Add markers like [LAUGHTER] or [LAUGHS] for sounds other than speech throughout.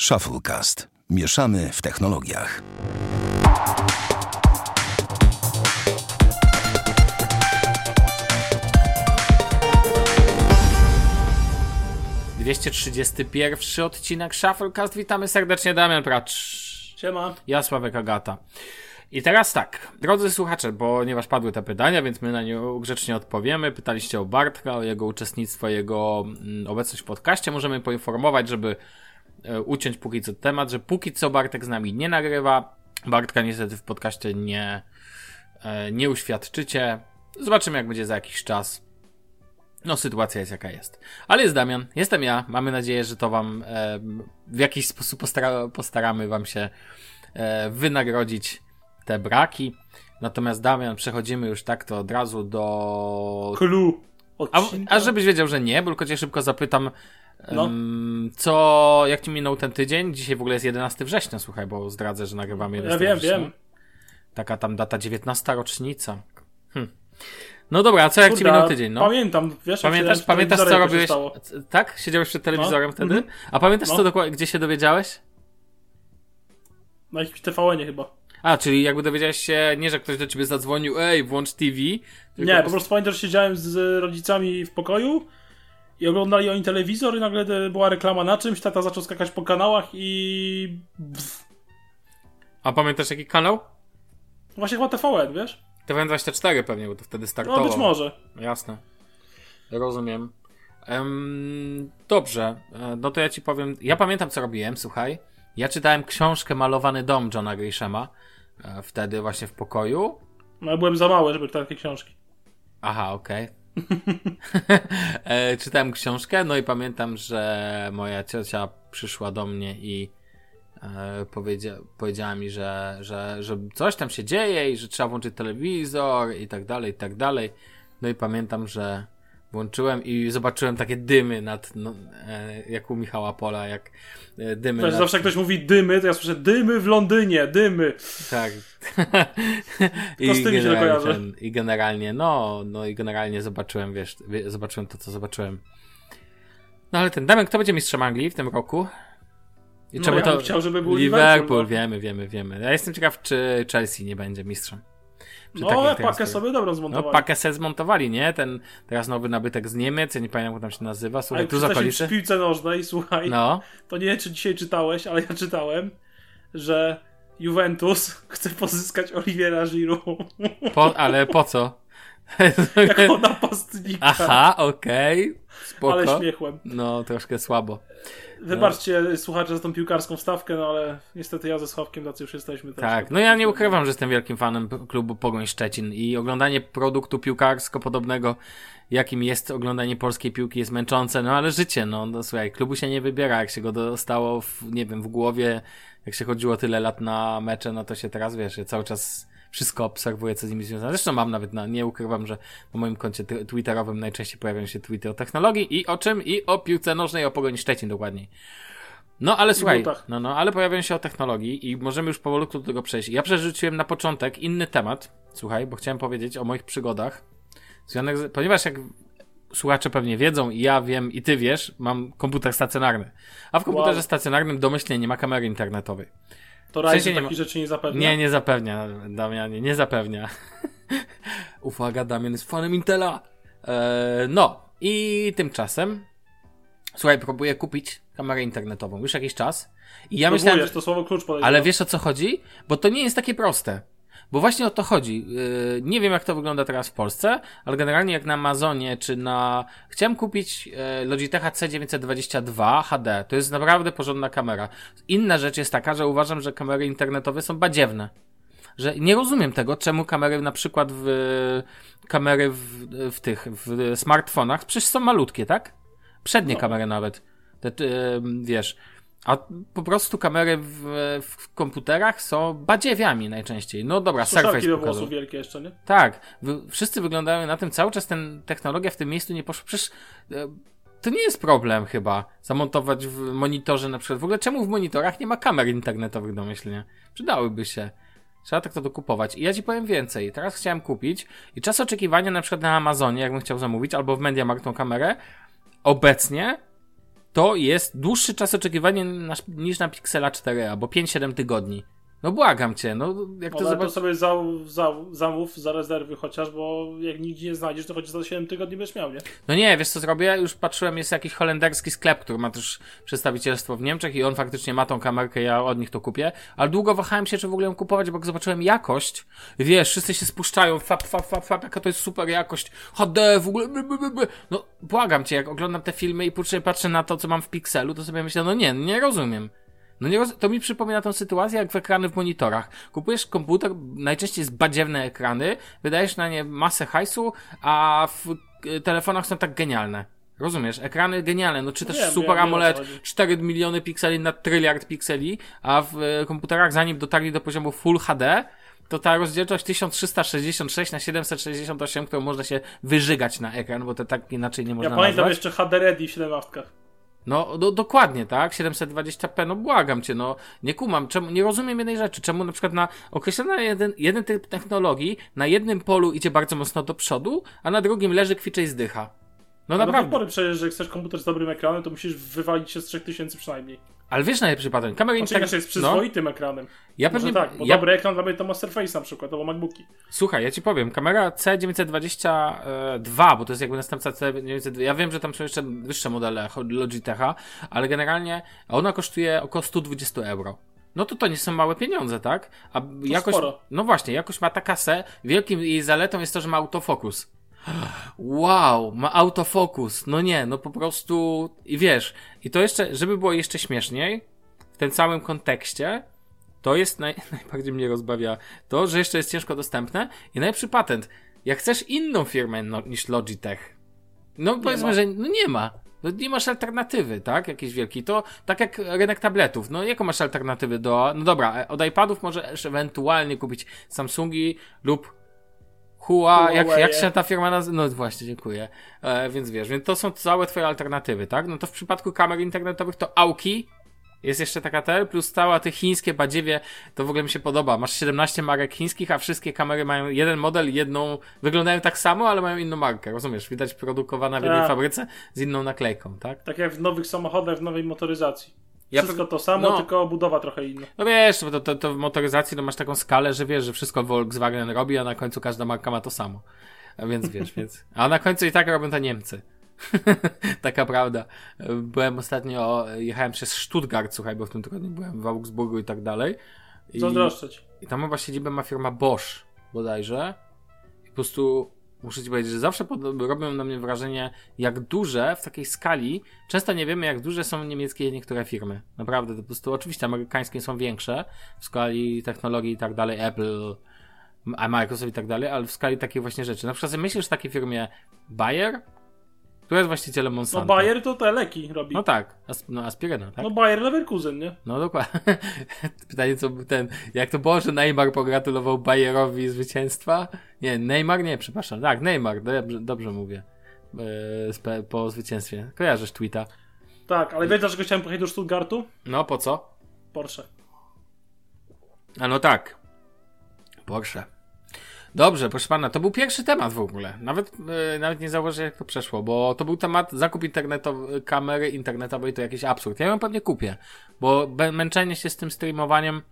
Shufflecast. Mieszamy w technologiach. Dwieście trzydziesty pierwszy odcinek Shufflecast. Witamy serdecznie, Damian Pracz. Siema. Ja, Sławek Agata. I teraz tak, drodzy słuchacze, ponieważ padły te pytania, więc my na nie grzecznie odpowiemy. Pytaliście o Bartka, o jego uczestnictwo, jego mm, obecność w podcaście. Możemy poinformować, żeby uciąć póki co temat, że póki co Bartek z nami nie nagrywa. Bartka niestety w podcaście nie, e, nie uświadczycie. Zobaczymy, jak będzie za jakiś czas. No, sytuacja jest jaka jest. Ale jest Damian, jestem ja. Mamy nadzieję, że to Wam e, w jakiś sposób postara postaramy Wam się e, wynagrodzić te braki. Natomiast Damian, przechodzimy już tak to od razu do. Clue. A, a żebyś wiedział, że nie, bo tylko cię szybko zapytam, No. co, jak ci minął ten tydzień? Dzisiaj w ogóle jest 11 września, słuchaj, bo zdradzę, że nagrywamy 11 Ja wiem, września. wiem. Taka tam data 19 rocznica. Hm. No dobra, a co jak ci Kurde, minął tydzień? No? Pamiętam, wiesz, Pamiętasz, pamiętasz co robiłeś? Tak? Siedziałeś przed telewizorem wtedy? Mhm. A pamiętasz No. co dokładnie, gdzie się dowiedziałeś? Na jakimś TVN-ie chyba. A, czyli jakby dowiedziałeś się, nie, że ktoś do ciebie zadzwonił, ej, włącz TV. tylko Nie, po prostu pamiętam, że siedziałem z rodzicami w pokoju i oglądali oni telewizor i nagle była reklama na czymś, tata zaczął skakać po kanałach i... Pff. A pamiętasz jaki kanał? Właśnie chyba TVN, wiesz? TVN24 pewnie, bo to wtedy startował. No być może. Jasne. Rozumiem. Em, dobrze, E, no to ja ci powiem. Ja pamiętam, co robiłem, słuchaj. Ja czytałem książkę Malowany dom Johna Grishama. e, Wtedy właśnie w pokoju. No ja byłem za mały, żeby czytać takie książki. Aha, okej. [LAUGHS] E, Czytałem książkę, no i pamiętam, że moja ciocia przyszła do mnie i e, powiedzia powiedziała mi, że, że, że coś tam się dzieje i że trzeba włączyć telewizor i tak dalej, i tak dalej. No i pamiętam, że włączyłem i zobaczyłem takie dymy nad, no, e, jak u Michała Pola, jak e, dymy nad, zawsze jak ktoś mówi dymy, to ja słyszę dymy w Londynie, dymy. tak. [LAUGHS] To się generalnie kojarzy. I generalnie, no, no i generalnie zobaczyłem, wiesz, wie- zobaczyłem to, co zobaczyłem. No ale ten Damian, kto będzie mistrzem Anglii w tym roku? I No, ja bym chciał, żeby był Liverpool, Liverpool, no. wiemy, wiemy, wiemy. Ja jestem ciekaw, czy Chelsea nie będzie mistrzem. No, ale pakę sobie dobrą No, zmontowali. pakę se zmontowali, nie? Ten teraz nowy nabytek z Niemiec, ja nie pamiętam, jak tam się nazywa. Słuchaj, jak tu z okolicy. przy piłce nożnej, słuchaj, No, to nie wiem, czy dzisiaj czytałeś, ale ja czytałem, że Juventus [LAUGHS] chce pozyskać Oliviera Giroud po, ale po co? [LAUGHS] jako napastnika. Aha, okej, spoko. ale śmiechłem. No, troszkę słabo. Wybaczcie słuchacze za tą piłkarską wstawkę, no ale niestety ja ze Sławkiem tacy już jesteśmy. też. Tak, no ja nie ukrywam, że jestem wielkim fanem klubu Pogoń Szczecin i oglądanie produktu piłkarsko podobnego, jakim jest oglądanie polskiej piłki jest męczące, no ale życie, no, no słuchaj, klubu się nie wybiera, jak się go dostało, w, nie wiem, w głowie, jak się chodziło tyle lat na mecze, no to się teraz, wiesz, cały czas wszystko obserwuję, co z nimi związane. Zresztą mam nawet, na, nie ukrywam, że na moim koncie twitterowym najczęściej pojawiają się tweety o technologii i o czym? I o piłce nożnej, o Pogoni Szczecin dokładniej. No ale słuchaj, no, no, ale pojawiają się o technologii i możemy już powolutku do tego przejść. Ja przerzuciłem na początek inny temat, słuchaj, bo chciałem powiedzieć o moich przygodach. Związanych ponieważ jak słuchacze pewnie wiedzą i ja wiem i ty wiesz, mam komputer stacjonarny. A w komputerze Wow. stacjonarnym domyślnie nie ma kamery internetowej. To W Ryzen sensie nie takich rzeczy nie zapewnia. Nie, nie zapewnia, Damianie, nie zapewnia. [LAUGHS] Uwaga, Damian jest fanem Intela. Eee, no, i tymczasem, słuchaj, próbuję kupić kamerę internetową już jakiś czas. I ja myślałem, Próbujesz, że... to słowo klucz podejrzewam. Ale wiesz o co chodzi? Bo to nie jest takie proste. Bo właśnie o to chodzi. Yy, nie wiem, jak to wygląda teraz w Polsce, ale generalnie jak na Amazonie czy na. Chciałem kupić yy, Logitecha C922 HD. To jest naprawdę porządna kamera. Inna rzecz jest taka, że uważam, że kamery internetowe są badziewne. Że nie rozumiem tego, czemu kamery na przykład w. kamery w, w tych. w smartfonach przecież są malutkie, tak? Przednie No. kamery nawet. Te, ty, wiesz. A po prostu kamery w, w komputerach są badziewiami najczęściej. No dobra, Suszarki Surface do włosów wielkie jeszcze, nie? Tak, wszyscy wyglądają na tym, cały czas ten technologia w tym miejscu nie poszła. Przecież e, to nie jest problem chyba zamontować w monitorze na przykład. W ogóle czemu w monitorach nie ma kamer internetowych domyślnie? Przydałyby się. Trzeba tak to dokupować. I ja ci powiem więcej. Teraz chciałem kupić i czas oczekiwania na przykład na Amazonie, jakbym chciał zamówić, albo w MediaMarkt tą kamerę, obecnie to jest dłuższy czas oczekiwania niż na Pixela 4, albo 5-7 tygodni. No błagam cię, no jak to Ale zobacz... to sobie za, za, zamów za rezerwy chociaż, bo jak nigdzie nie znajdziesz, to choć za 7 tygodni będziesz miał, nie? No nie, wiesz co zrobię? Już patrzyłem, jest jakiś holenderski sklep, który ma też przedstawicielstwo w Niemczech i on faktycznie ma tą kamerkę, ja od nich to kupię, ale długo wahałem się, czy w ogóle ją kupować, bo jak zobaczyłem jakość, wiesz, wszyscy się spuszczają, fap, fap, fap, fap, jaka to jest super jakość, HD, w ogóle, by, by, by, no błagam cię, jak oglądam te filmy i później patrzę na to, co mam w pikselu, to sobie myślę, no nie, nie rozumiem. No nie roz... to mi przypomina tą sytuację jak w ekrany w monitorach. Kupujesz komputer, najczęściej jest badziewne ekrany, wydajesz na nie masę hajsu, a w y, telefonach są tak genialne. Rozumiesz? Ekrany genialne, no czy też Wiem, Super wiem, AMOLED, chodzi. 4 miliony pikseli na tryliard pikseli, a w y, komputerach zanim dotarli do poziomu Full HD, to ta rozdzielczość 1366 na 768, którą można się wyżygać na ekran, bo to tak inaczej nie można Ja pamiętam nazwać. jeszcze HD Ready w 17. No, do, dokładnie, tak? 720p, no błagam cię, no nie kumam, czemu, nie rozumiem jednej rzeczy, czemu na przykład na określony jeden, jeden typ technologii na jednym polu idzie bardzo mocno do przodu, a na drugim leży, kwicze i zdycha. No No do tej naprawdę. pory przecież, że chcesz komputer z dobrym ekranem, to musisz wywalić się z 3000 przynajmniej. Ale wiesz najlepszy patent, kamery Oczywiście internet... jest No, przyzwoitym ekranem. ja Może pewnie... tak, bo ja, dobry ekran dla mnie to ma Surface na przykład, albo MacBooki. Słuchaj, ja ci powiem, kamera C922, bo to jest jakby następca C922, ja wiem, że tam są jeszcze wyższe modele Logitecha, ale generalnie ona kosztuje około 120 euro. No to to nie są małe pieniądze, tak? A jakość, sporo. no właśnie, jakość ma ta kasę, wielkim jej zaletą jest to, że ma autofokus. Wow, ma autofokus. No nie, no po prostu i wiesz, i to jeszcze, żeby było jeszcze śmieszniej, w tym samym kontekście, to jest naj, [LAUGHS] najbardziej mnie rozbawia to, że jeszcze jest ciężko dostępne i najlepszy patent. Jak chcesz inną firmę no, niż Logitech, no powiedzmy, że no nie ma. No nie masz alternatywy, tak? Jakiejś wielkiej. To tak jak rynek tabletów. No jaką masz alternatywy do... No dobra, e, od iPadów możesz ewentualnie kupić Samsungi lub Hua, jak, jak się ta firma nazywa? No właśnie, dziękuję. E, więc wiesz, więc to są całe twoje alternatywy, tak? No to w przypadku kamer internetowych to Aoki, jest jeszcze taka tel, plus cała te chińskie badziewie, to w ogóle mi się podoba. Masz 17 marek chińskich, a wszystkie kamery mają jeden model, jedną, wyglądają tak samo, ale mają inną markę, rozumiesz? Widać produkowana w jednej Tak. fabryce z inną naklejką, tak? Tak jak w nowych samochodach, w nowej motoryzacji. Ja Wszystko to samo, no. tylko budowa trochę inna. No wiesz, to, to, to w motoryzacji to masz taką skalę, że wiesz, że wszystko Volkswagen robi, a na końcu każda marka ma to samo. A więc wiesz, więc. A na końcu i tak robią to Niemcy. [LAUGHS] Taka prawda. Byłem ostatnio, jechałem przez Stuttgart, słuchaj, bo w tym tygodniu byłem w Augsburgu i tak dalej. I, Zazdroszczeć. I tam chyba siedzibę ma firma Bosch bodajże. I po prostu muszę ci powiedzieć, że zawsze robią na mnie wrażenie, jak duże w takiej skali. Często nie wiemy, jak duże są niemieckie niektóre firmy. Naprawdę, po prostu oczywiście amerykańskie są większe w skali technologii i tak dalej, Apple, Microsoft i tak dalej, ale w skali takiej właśnie rzeczy. Na przykład myślisz w takiej firmie Bayer, która jest właścicielem No Monsanto. Bayer to te leki robi. No tak, asp- no aspiryna, tak? No Bayer Leverkusen, nie? No dokładnie. [LAUGHS] Pytanie, co ten, jak to było, że Neymar pogratulował Bayerowi zwycięstwa? Nie, Neymar nie, przepraszam. Tak, Neymar, dobrze, dobrze mówię. Spe- po zwycięstwie. Kojarzysz tweeta? Tak, ale wiesz dlaczego chciałem pojechać do Stuttgartu? No, po co? Porsche. A no tak. Porsche. Dobrze, proszę pana, to był pierwszy temat w ogóle. Nawet, e, nawet nie zauważyłem, jak to przeszło, bo to był temat zakup internetowy, kamery internetowej to jakiś absurd. Ja ją pewnie kupię, bo męczenie się z tym streamowaniem.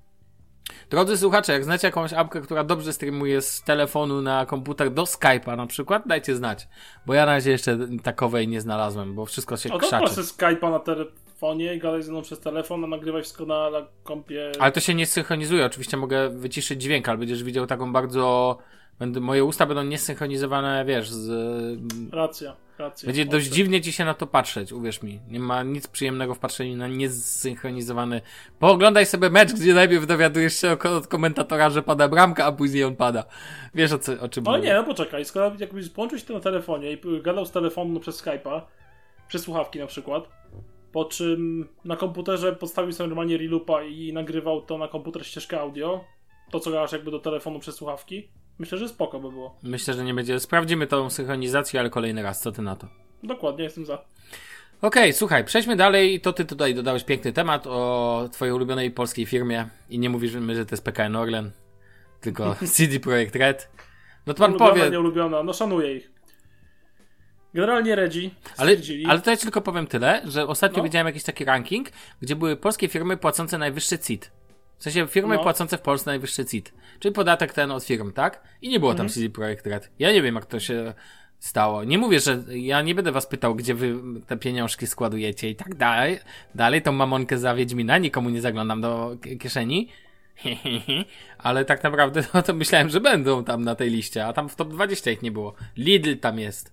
Drodzy słuchacze, jak znacie jakąś apkę, która dobrze streamuje z telefonu na komputer do Skype'a na przykład, dajcie znać. Bo ja na razie jeszcze takowej nie znalazłem, bo wszystko się O to krzaczy. proszę Skype'a na telefonie i gadaj ze mną przez telefon, a nagrywaj wszystko na, na kompie. Ale to się nie synchronizuje. Oczywiście mogę wyciszyć dźwięk, ale będziesz widział taką bardzo. Będę, moje usta będą niesynchronizowane, wiesz, z. Racja, racja. Będzie dość dziwnie ci się na to patrzeć, uwierz mi. Nie ma nic przyjemnego w patrzeniu na niesynchronizowany. Pooglądaj sobie mecz, gdzie najpierw dowiadujesz się od- komentatora, że pada bramka, a później on pada. Wiesz o, co, o czym Ale mówię. nie, no poczekaj, skoro jakbyś połączył się to na telefonie i gadał z telefonu przez Skype'a, przez słuchawki na przykład, po czym na komputerze podstawił sobie normalnie reloopa i nagrywał to na komputer ścieżkę audio, to co gadasz jakby do telefonu przez słuchawki, myślę, że spoko by było. Myślę, że nie będzie. Sprawdzimy tą synchronizację, ale kolejny raz. Co ty na to? Dokładnie, jestem za. Okej, słuchaj, przejdźmy dalej. To ty tutaj dodałeś piękny temat o twojej ulubionej polskiej firmie i nie mówimy, że to jest PKN Orlen, tylko [LAUGHS] CD Projekt Red. No to pan Ulubiona, powie, nieulubiona, no szanuję ich. Generalnie Redzi Ale, ale to ja tylko powiem tyle, że ostatnio No. widziałem jakiś taki ranking, gdzie były polskie firmy płacące najwyższy CIT. W sensie firmy No. płacące w Polsce najwyższy CIT. Czyli podatek ten od firm, tak? I nie było Mhm. tam CD Projekt Red. Ja nie wiem, jak to się stało. Nie mówię, że ja nie będę was pytał, gdzie wy te pieniążki składujecie i tak dalej. Dalej tą mamonkę za Wiedźmina, nikomu nie zaglądam do kieszeni. [LAUGHS] Ale tak naprawdę [LAUGHS] no to myślałem, że będą tam na tej liście, a tam w top 20 ich nie było. Lidl tam jest.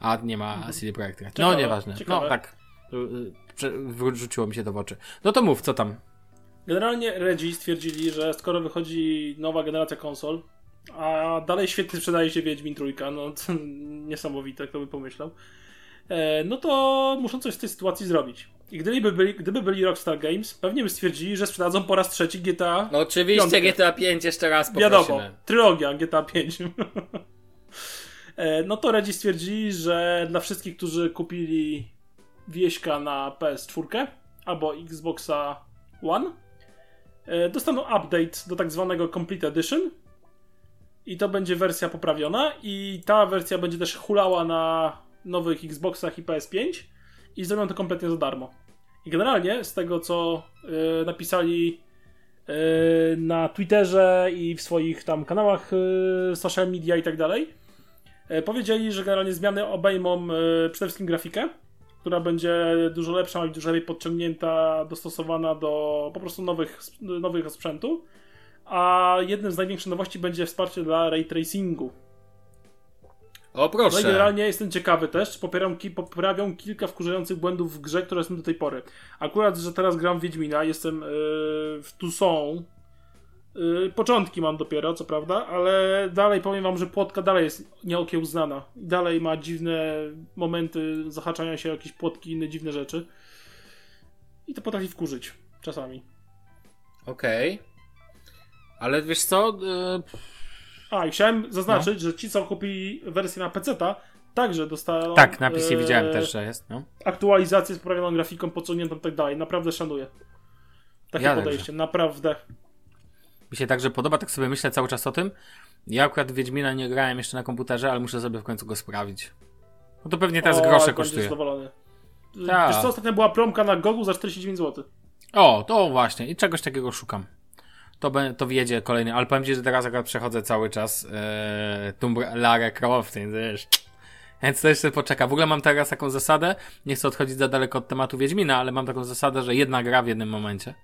A nie ma CD Projekt Red. No Ciekawe, nieważne. ciekawe. No tak. Y, Wrzuciło mi się to w oczy. No to mów, co tam? Generalnie Redzi stwierdzili, że skoro wychodzi nowa generacja konsol, a dalej świetnie sprzedaje się Wiedźmin Trójka, no [LAUGHS] to niesamowite, kto by pomyślał, e, no to muszą coś z tej sytuacji zrobić. I gdyby byli, gdyby byli Rockstar Games, pewnie by stwierdzili, że sprzedadzą po raz trzeci GTA. No oczywiście Piątkę. GTA 5 jeszcze raz Wiadomo, trylogia GTA 5. [LAUGHS] E, no to Redzi stwierdzili, że dla wszystkich, którzy kupili wieśka na PS4 albo Xboxa One, e, dostaną update do tak zwanego Complete Edition. I to będzie wersja poprawiona. I ta wersja będzie też hulała na nowych Xboxach i PS5. I zrobią to kompletnie za darmo. I generalnie z tego, co e, napisali e, na Twitterze i w swoich tam kanałach e, social media i tak dalej, powiedzieli, że generalnie zmiany obejmą e, przede wszystkim grafikę, która będzie dużo lepsza i dużo lepiej podciągnięta, dostosowana do po prostu nowych, nowych sprzętu. A jednym z największych nowości będzie wsparcie dla ray tracingu. O No i proszę. generalnie jestem ciekawy też, czy popieram, poprawią kilka wkurzających błędów w grze, które są do tej pory. Akurat, że teraz gram w Wiedźmina, jestem yy, w Toussaint. Yy, początki mam dopiero, co prawda, ale dalej powiem wam, że płotka dalej jest nieokiełznana. I dalej ma dziwne momenty zahaczania się o jakieś płotki i inne dziwne rzeczy. I to potrafi wkurzyć czasami. Okej. Ale wiesz co? Y, A, i chciałem zaznaczyć, No. że ci, co kupili wersję na PC-ta, także dostaną. tak, napis e, widziałem też, że jest. No. aktualizację z poprawioną grafiką, podsuniętą i tak dalej. Naprawdę szanuję. Takie Ja podejście, naprawdę. Mi się także podoba, tak sobie myślę cały czas o tym. Ja akurat Wiedźmina nie grałem jeszcze na komputerze, ale muszę sobie w końcu go sprawdzić. No to pewnie teraz O, grosze kosztuje. Tak. Wiesz co, ostatnio była promka na Gogu za 49 zł. O, to właśnie. I czegoś takiego szukam. To, be, to wjedzie kolejny, ale powiem ci, że teraz akurat przechodzę cały czas e, Tomb Lara Croft, więc wiesz. Więc to jeszcze poczeka. W ogóle mam teraz taką zasadę, nie chcę odchodzić za daleko od tematu Wiedźmina, ale mam taką zasadę, że jedna gra w jednym momencie.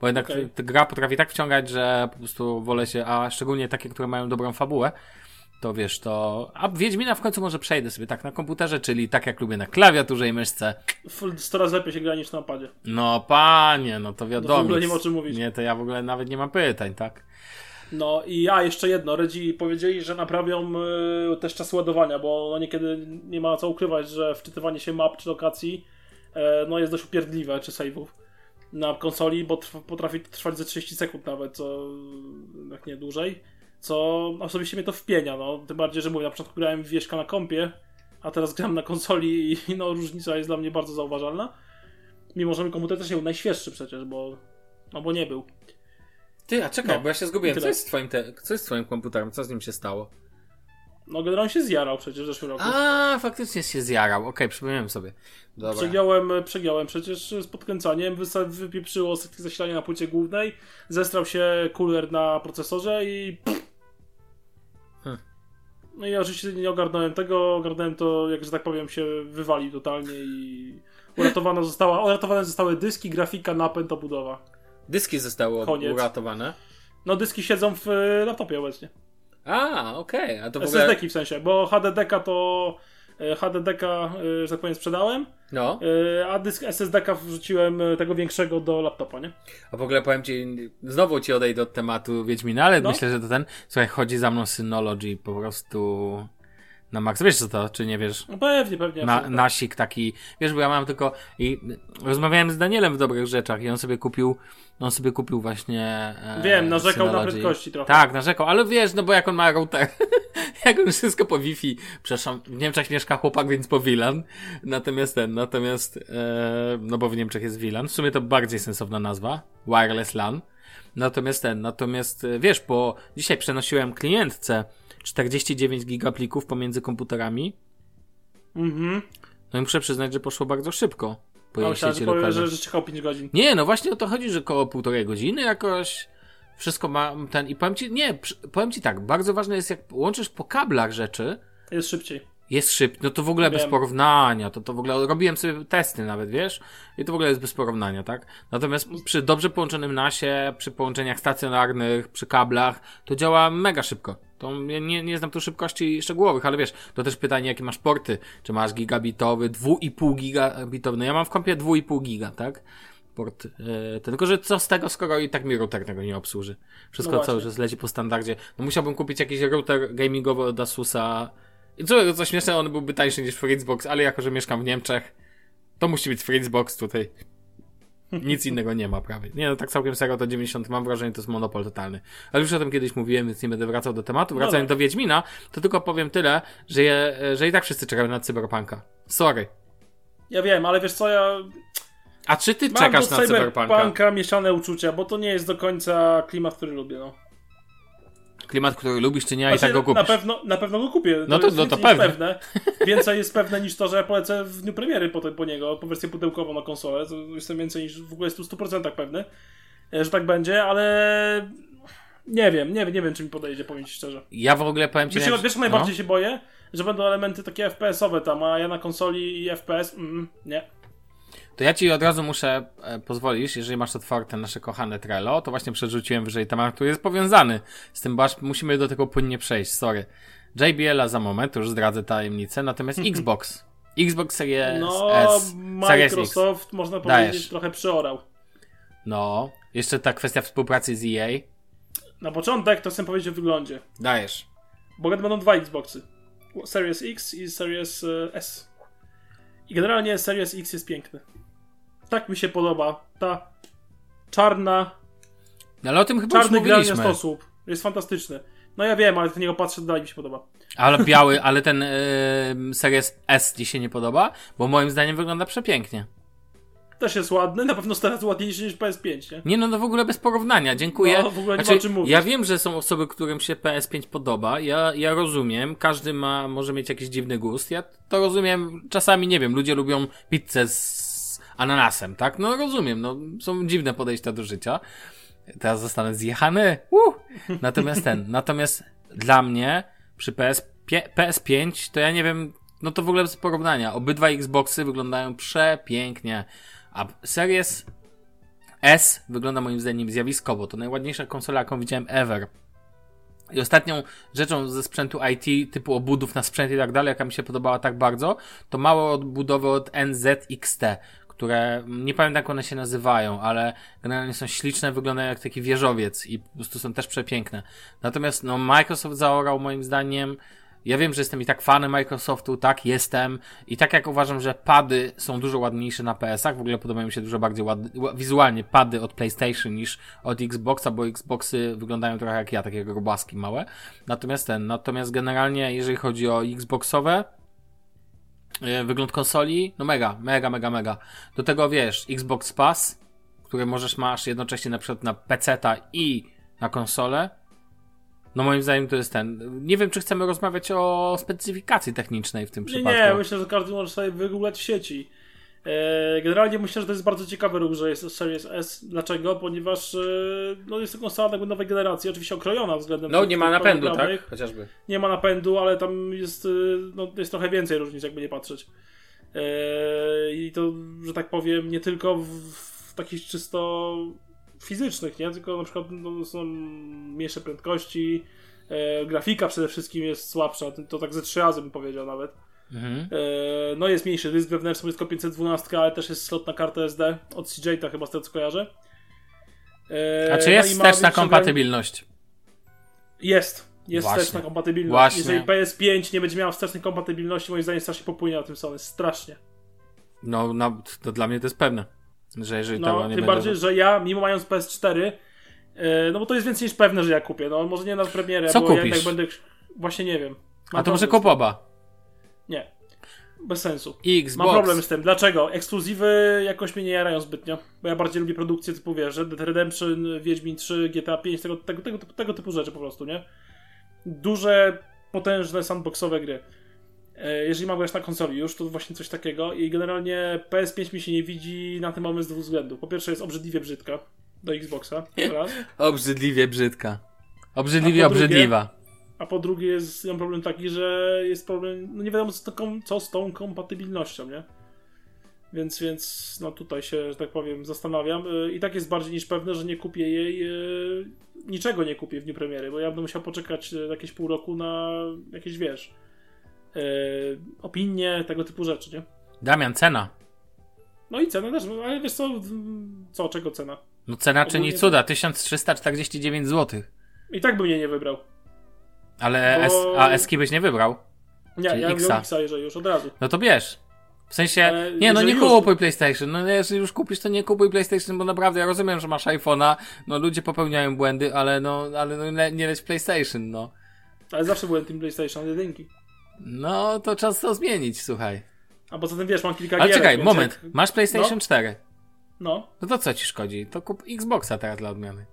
Bo jednak ta gra potrafi tak wciągać, że po prostu wolę się, a szczególnie takie, które mają dobrą fabułę, to wiesz, to... A Wiedźmina w końcu może przejdę sobie tak na komputerze, czyli tak jak lubię na klawiaturze i myszce. 100 razy lepiej się gra niż na napadzie. No panie, no to wiadomo. w ogóle nie ma o czym mówić. Nie, to ja w ogóle nawet nie mam pytań, tak? No i ja jeszcze jedno. Redzi powiedzieli, że naprawią y, też czas ładowania, bo no niekiedy nie ma co ukrywać, że wczytywanie się map czy lokacji e, no jest dość upierdliwe, czy save'ów na konsoli, bo trwa, potrafi trwać ze 30 sekund nawet, co jak nie dłużej. Co osobiście mnie to wpienia, no. Tym bardziej, że mówię, na początku grałem w wieśka na kompie, a teraz gram na konsoli i no różnica jest dla mnie bardzo zauważalna. Mimo, że mój komputer też nie był najświeższy przecież, bo no bo nie był. Ty, a czekaj, No, bo ja się zgubiłem. Co jest, z twoim te... Co jest z twoim komputerem? Co z nim się stało? No generalnie się zjarał przecież w zeszłym roku. A, faktycznie się zjarał. Okej, przypomniałem sobie. Dobra. Przegiąłem, przegiąłem przecież z podkręcaniem, wypieprzyło z zasilania na płycie głównej, zestrał się cooler na procesorze i... Hmm. No i ja oczywiście nie ogarnąłem tego, ogarnąłem to, jak że tak powiem, się wywalił totalnie i uratowana została, uratowane zostały dyski, grafika, napęd, obudowa. Dyski zostały Koniec. uratowane. No dyski siedzą w e, laptopie obecnie. A, okej, a to w ogóle... SSD-ki w sensie, bo HDD-ka to... e, HDD-ka, e, że tak powiem, sprzedałem, No, e, a dysk SSD-ka wrzuciłem tego większego do laptopa, nie? a w ogóle powiem ci, znowu ci odejdę od tematu Wiedźmina, ale No. myślę, że to ten... Słuchaj, chodzi za mną Synology po prostu... Na max. Wiesz co to, czy nie wiesz? No pewnie, pewnie. Na, nasik taki, wiesz, bo ja mam tylko i rozmawiałem z Danielem w dobrych rzeczach i on sobie kupił, on sobie kupił właśnie e, Wiem, narzekał na prędkości trochę. Tak, narzekał, ale wiesz, no bo jak on ma router, [LAUGHS] jak on wszystko po Wi-Fi, przepraszam, w Niemczech mieszka chłopak, więc po VLAN, natomiast ten, natomiast, e, no bo w Niemczech jest VLAN, w sumie to bardziej sensowna nazwa, wireless LAN, natomiast ten, natomiast e, wiesz, bo dzisiaj przenosiłem klientce 49 gigaplików pomiędzy komputerami, Mhm. No i muszę przyznać, że poszło bardzo szybko. Po A jej myślałem, sieci lokalnej. że, że czekał 5 godzin. Nie, no właśnie o to chodzi, że koło półtorej godziny jakoś wszystko ma ten i powiem ci, nie, powiem ci tak, bardzo ważne jest jak łączysz po kablach rzeczy, Jest szybciej. Jest szybko, no to w ogóle bez Wiem. porównania, to to w ogóle, robiłem sobie testy nawet, wiesz, i to w ogóle jest bez porównania, tak? Natomiast przy dobrze połączonym nasie, przy połączeniach stacjonarnych, przy kablach, to działa mega szybko. To nie, nie znam tu szybkości szczegółowych, ale wiesz, to też pytanie, jakie masz porty. Czy masz gigabitowy, 2,5 gigabitowy? No ja mam w kompie 2,5 giga, tak? Port, e, tylko, że co z tego, skoro i tak mi router tego nie obsłuży. Wszystko No cały czas leci po standardzie. No musiałbym kupić jakiś router gamingowy od Asusa. Co, co śmieszne, on byłby tańszy niż Fritzbox, ale jako, że mieszkam w Niemczech, to musi być Fritzbox tutaj. Nic innego nie ma prawie. Nie no, tak całkiem serio to 90, mam wrażenie, to jest monopol totalny. Ale już o tym kiedyś mówiłem, więc nie będę wracał do tematu. Wracając Dobra. do Wiedźmina, to tylko powiem tyle, że, je, że i tak wszyscy czekają na Cyberpunka. Sorry. Ja wiem, ale wiesz co, ja A czy ty mam czekasz na Cyberpunka? Cyberpunka mieszane uczucia, bo to nie jest do końca klimat, który lubię, no. Klimat, który lubisz, czy nie, a i Znaczy, tak go kupisz. Na pewno, na pewno go kupię. No to- jest no to pewnie. pewne. Więcej jest pewne niż to, że ja polecę w dniu premiery po, po niego, po wersję pudełkową na konsolę. To jestem więcej niż w ogóle jest tu 100% pewny, e, że tak będzie, ale nie wiem, nie, wiem- nie wiem, czy mi podejdzie, powiem ci szczerze. Ja w ogóle powiem ci... Wiesz, na- wiesz, najbardziej się boję? Że będą elementy takie FPS-owe tam, a ja na konsoli i FPS, mm, nie. To ja ci od razu muszę e, pozwolić, jeżeli masz otwarte nasze kochane Trello, to właśnie przerzuciłem wyżej temat, który jest powiązany z tym, bo aż musimy do tego płynnie przejść, sorry. JBL-a za moment, już zdradzę tajemnicę, natomiast Xbox. Xbox Series No, S, Series X. Microsoft, można Dajesz. powiedzieć, trochę przeorał. No, jeszcze ta kwestia współpracy z EA. Na początek to chcę powiedzieć o wyglądzie. Dajesz. Bo będą dwa Xboxy. Series X i Series e, S. I generalnie Series X jest piękny. Tak mi się podoba. Ta czarna, No, ale o tym chyba już czarny mówiliśmy. sposób. Jest fantastyczny. No ja wiem, ale do niego patrzę, dalej mi się podoba. Ale [LAUGHS] biały, ale ten e, Series S ci się nie podoba? Bo moim zdaniem wygląda przepięknie. Też jest ładny, na pewno teraz ładniejszy niż PS5, nie? Nie no, no w ogóle bez porównania, dziękuję. No, w ogóle nie ma znaczy, o czym mówić. Ja wiem, że są osoby, którym się PS5 podoba, ja, ja rozumiem, każdy ma, może mieć jakiś dziwny gust, ja to rozumiem, czasami, nie wiem, ludzie lubią pizzę z ananasem, tak? No rozumiem, no są dziwne podejścia do życia. Teraz zostanę zjechany, uh! Natomiast ten, [LAUGHS] natomiast dla mnie przy PS, PS5 to ja nie wiem, no to w ogóle bez porównania, obydwa Xboxy wyglądają przepięknie, a Series S wygląda moim zdaniem zjawiskowo. To najładniejsza konsola, jaką widziałem ever. I ostatnią rzeczą ze sprzętu IT, typu obudów na sprzęt i tak dalej, jaka mi się podobała tak bardzo, to małe odbudowy od NZXT, które nie pamiętam jak one się nazywają, ale generalnie są śliczne, wyglądają jak taki wieżowiec i po prostu są też przepiękne. Natomiast no, Microsoft zaorał moim zdaniem ja wiem, że jestem i tak fanem Microsoftu, tak, jestem. I tak jak uważam, że pady są dużo ładniejsze na PS-ach, w ogóle podobają mi się dużo bardziej ładne, ła- wizualnie pady od PlayStation niż od Xboxa, bo Xboxy wyglądają trochę jak ja, takie grobaski małe. Natomiast ten, natomiast generalnie, jeżeli chodzi o Xboxowe, wygląd konsoli, no mega, mega, mega, mega. Do tego wiesz, Xbox Pass, który możesz masz jednocześnie na przykład na PC-ta i na konsolę, no moim zdaniem to jest ten. Nie wiem, czy chcemy rozmawiać o specyfikacji technicznej w tym Nie, przypadku. nie, myślę, że każdy może sobie wygooglać w sieci. E, Generalnie myślę, że to jest bardzo ciekawy ruch, że jest Series S. Dlaczego? Ponieważ e, no jest to konsola nowej generacji, oczywiście okrojona względem No nie ma napędu, tak? Chociażby. Nie ma napędu, ale tam jest, y, no, jest trochę więcej różnic, jakby nie patrzeć. I to, że tak powiem, nie tylko w, takich czysto fizycznych, nie? Tylko na przykład no, są mniejsze prędkości, e, grafika przede wszystkim jest słabsza, to tak ze trzy razy bym powiedział nawet. Mhm. E, no jest mniejszy dysk wewnętrzny, jest tylko 512, ale też jest slot na kartę SD od CJ, to chyba z tego co kojarzę. E, A czy no jest ma wsteczna kompatybilność? jest. Jest Właśnie. wsteczna kompatybilność. Właśnie. Jeżeli PS5 nie będzie miała wstecznej kompatybilności, moim zdaniem strasznie popłynie na tym Sony. Strasznie. No, no, to dla mnie to jest pewne. Że jeżeli No, tego tym bardziej, że ja, mimo mając PS4, e, no bo to jest więcej niż pewne, że ja kupię. No może nie na premierę, Co bo kupisz? ja jednak będę... Właśnie nie wiem. Mam A to może tym. Kopoba. Nie. Bez sensu. Xbox. Mam problem z tym. Dlaczego? Ekskluzywy jakoś mnie nie jarają zbytnio, bo ja bardziej lubię produkcje typu, wiesz, Red Dead Redemption, Wiedźmin 3, GTA 5, tego, tego, tego, typu- tego typu rzeczy po prostu, nie? Duże, potężne sandboxowe gry. E, Jeżeli mam grać na konsoli już, to właśnie coś takiego i generalnie PS5 mi się nie widzi na ten moment z dwóch względów. Po pierwsze jest obrzydliwie brzydka do Xboxa, [LAUGHS] raz, Obrzydliwie brzydka. Obrzydliwie A po drugie- obrzydliwa. A po drugie jest mam problem taki, że jest problem, no nie wiadomo co, co z tą kompatybilnością, nie? Więc, więc no tutaj się, że tak powiem, zastanawiam. E, I tak jest bardziej niż pewne, że nie kupię jej, e, niczego nie kupię w dniu premiery, bo ja będę musiał poczekać e, jakieś pół roku na jakieś, wiesz, opinie, tego typu rzeczy, nie? Damian, cena. No i cena też, no, ale wiesz co, co, czego cena? No cena czyni Ogólnie- cuda, 1349 zł. I tak by mnie nie wybrał. Ale Bo- S, a Eski byś nie wybrał. Nie, Czyli ja Xa. Xa, jeżeli już od razu. No to bierz. W sensie, Ale nie no, nie już- kupuj PlayStation. No jeżeli już kupisz, to nie kupuj PlayStation, bo naprawdę ja rozumiem, że masz iPhone'a, no ludzie popełniają błędy, ale no, ale no le, nie leć PlayStation, no. Ale zawsze byłem Team PlayStation jedynki. No, to czas to zmienić, słuchaj. A poza tym wiesz, mam kilka Ale gierek, czekaj, moment. Jak... Masz PlayStation No. 4. No, No to co ci szkodzi? To kup Xboxa teraz dla odmiany.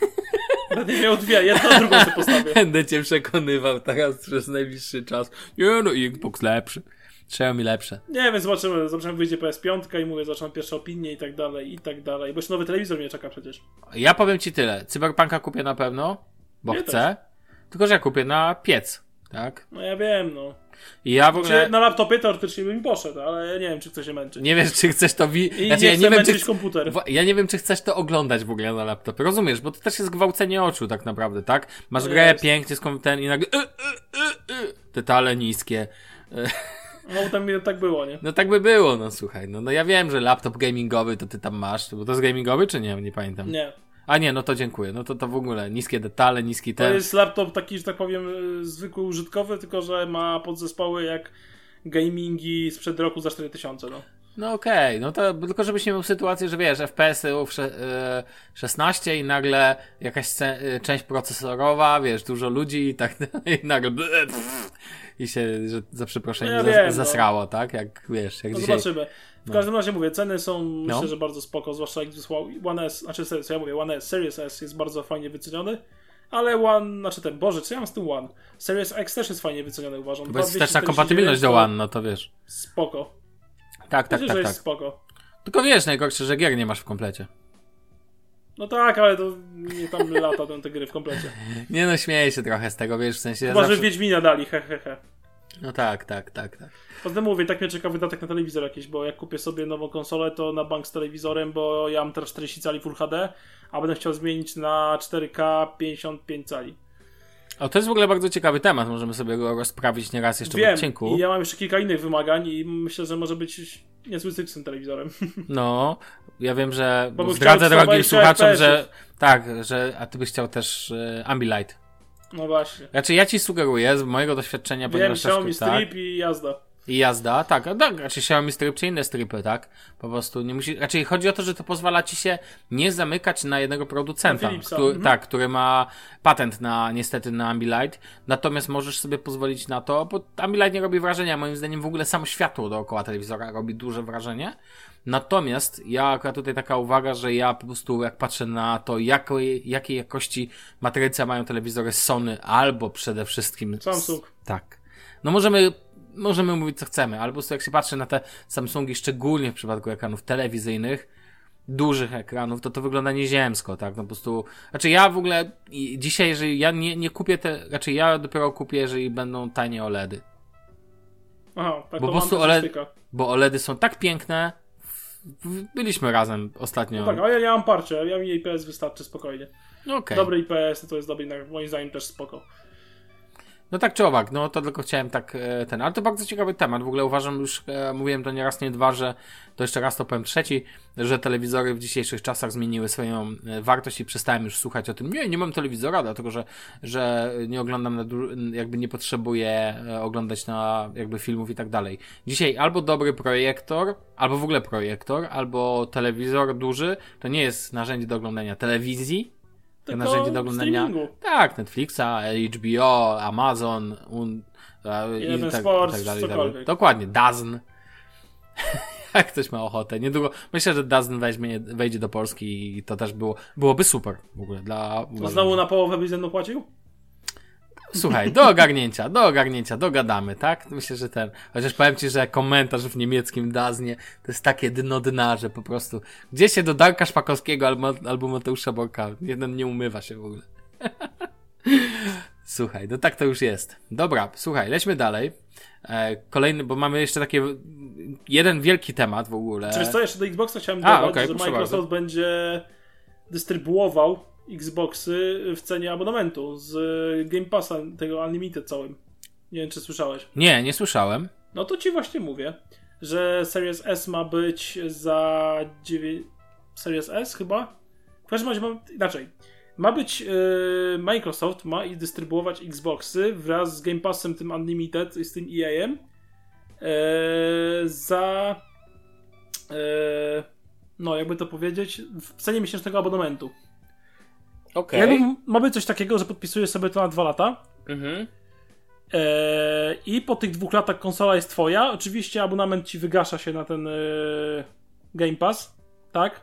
[LAUGHS] będę miał dwie, jedną, drugą sobie postawię. [LAUGHS] Będę cię przekonywał teraz przez najbliższy czas. Nie no, Xbox lepszy. Trzeba mi lepsze. Nie wiem, zobaczymy. Zobaczymy, wyjdzie PS5 i mówię, zaczynam pierwsze opinie i tak dalej, i tak dalej. Bo jeszcze nowy telewizor mnie czeka przecież. Ja powiem ci tyle. Cyberpunka kupię na pewno, bo Ja chcę. Tylko, że ja kupię na piec, tak? No ja wiem, no. I ja w Czy ogóle... na laptopie teoretycznie bym poszedł, ale ja nie wiem, czy chcę się męczyć. Nie wiesz, czy chcesz to wi... I Znaczy, nie ja nie wiem, męczyć czy... komputer. Ja nie wiem, czy chcesz to oglądać w ogóle na laptopie. Rozumiesz, bo to też jest gwałcenie oczu tak naprawdę, tak? Masz grę, jest. pięknie, skąd ten i nagle... y, y, y, y, Detale niskie. No tam tak było, nie? No tak by było, no słuchaj. No, no ja wiem, że laptop gamingowy to ty tam masz. Bo to jest gamingowy, czy nie? Nie pamiętam. Nie. A nie, no to dziękuję. No to to w ogóle niskie detale, niski To ten. jest laptop taki, że tak powiem, y, zwykły użytkowy, tylko że ma podzespoły jak gamingi sprzed roku za 4000, no. No okej, no to tylko żebyś nie miał sytuacji, że wiesz, sze- e, 16 i nagle jakaś e, część procesorowa, wiesz, dużo ludzi i tak [LAUGHS] dalej, i nagle pff, i się, że za przeproszeniem No ja no. zasrało, tak? Jak wiesz, jak No dzisiaj. zobaczymy. W każdym razie mówię, ceny są No. myślę, że bardzo spoko, zwłaszcza jak wysłał One S, znaczy co ja mówię, One S, Series S jest bardzo fajnie wyceniony, ale One, znaczy ten, Boże, co ja mam z tym One? Series X też jest fajnie wyceniony, uważam. Bo jest też na 2249 kompatybilność do One, no to wiesz. Spoko. Tak, tak, Myślę, tak, że tak. jest spoko. Tylko wiesz, najgorsze, że gier nie masz w komplecie. No tak, ale to nie tam lata [LAUGHS] ten, te gry w komplecie. Nie no, śmieję się trochę z tego, wiesz, w sensie. Chyba, że zawsze... Wiedźmina dali, he, he, he. No tak, tak, tak, tak. Poza tym mówię, tak mnie czeka wydatek na telewizor jakiś, bo jak kupię sobie nową konsolę, to na bank z telewizorem, bo ja mam teraz 40 cali Full HD, a będę chciał zmienić na 4K 55 cali. O, to jest w ogóle bardzo ciekawy temat, możemy sobie go rozprawić nieraz jeszcze w Wiem, odcinku. i ja mam jeszcze kilka innych wymagań i myślę, że może być niezły styk z tym telewizorem. [LAUGHS] No, ja wiem, że Bo zdradzę drogim 120 słuchaczom, że tak, że a ty byś chciał też e, Ambilight. No właśnie. Znaczy ja ci sugeruję z mojego doświadczenia, Wiem, ponieważ Xiaomi troszkę, tak, Strip i jazda. I jazda, tak, a tak, znaczy Xiaomi Strip czy inne stripy, tak, po prostu nie musi, raczej chodzi o to, że to pozwala ci się nie zamykać na jednego producenta, Philipsa, który, mhm. tak, który ma patent na, niestety na Ambilight, natomiast możesz sobie pozwolić na to, bo Ambilight nie robi wrażenia, moim zdaniem w ogóle samo światło dookoła telewizora robi duże wrażenie, Natomiast ja akurat tutaj taka uwaga, że ja po prostu jak patrzę na to, jakiej, jakiej jakości matryce mają telewizory Sony albo przede wszystkim Samsung. tak. No możemy, możemy mówić co chcemy, ale po prostu jak się patrzy na te Samsungi, szczególnie w przypadku ekranów telewizyjnych, dużych ekranów, to to wygląda nieziemsko, tak? No po prostu, znaczy ja w ogóle dzisiaj, jeżeli ja nie, nie kupię te, raczej ja dopiero kupię, jeżeli będą tanie OLEDy. Aha, tak Bo to po prostu OLED-. Bo OLEDy są tak piękne, byliśmy razem ostatnio. No tak, ale ja, ja mam parcie, ja mi IPS wystarczy spokojnie. No okej. Dobry IPS to jest dobry, moim zdaniem też spoko. No tak czy owak, no to tylko chciałem tak e, ten, ale to bardzo ciekawy temat. W ogóle uważam już, e, mówiłem to nie raz, nie dwa, że to jeszcze raz to powiem trzeci, że telewizory w dzisiejszych czasach zmieniły swoją e, wartość i przestałem już słuchać o tym. Nie, nie mam telewizora, dlatego że, że nie oglądam, na jakby nie potrzebuję e, oglądać na jakby filmów i tak dalej. Dzisiaj albo dobry projektor, albo w ogóle projektor, albo telewizor duży, to nie jest narzędzie do oglądania telewizji, to Tylko narzędzie do oglądania. streamingu. Tak, Netflixa, HBO, Amazon, un, e, i tak, Sports, tak dalej, tak cokolwiek. dalej. Dokładnie, Dazn. [LAUGHS] Jak ktoś ma ochotę. Niedługo, myślę, że Dazn weźmie, wejdzie do Polski i to też było, byłoby super w ogóle dla... To znowu na połowę byś ze mną płacił? Słuchaj, do ogarnięcia, do ogarnięcia, dogadamy, tak? Myślę, że ten. Chociaż powiem ci, że komentarz w niemieckim Daznie to jest takie dno dna, że po prostu. Gdzie się do Darka Szpakowskiego albo, albo Mateusza Borka? Jeden nie umywa się w ogóle. [LAUGHS] Słuchaj, no tak to już jest. Dobra, słuchaj, lećmy dalej. E, kolejny, bo mamy jeszcze taki jeden wielki temat w ogóle. Czy co, jeszcze do Xboxa chciałem A, dodać, okej, że Microsoft bardzo. będzie dystrybuował Xboxy w cenie abonamentu z Game Passa, tego Unlimited całym. Nie wiem, czy słyszałeś. Nie, nie słyszałem. No to ci właśnie mówię, że Series S ma być za 9... Series S chyba? W każdym razie mam... inaczej. Ma być... Yy, Microsoft ma i dystrybuować Xboxy wraz z Game Passem tym Unlimited i z tym EA-em yy, za... Yy, no, jakby to powiedzieć, w cenie miesięcznego abonamentu. Okej. Jakby ma być coś takiego, że podpisujesz sobie to na dwa lata Mhm. Eee, I po tych dwóch latach konsola jest twoja. Oczywiście abonament ci wygasza się na ten e, Game Pass, tak?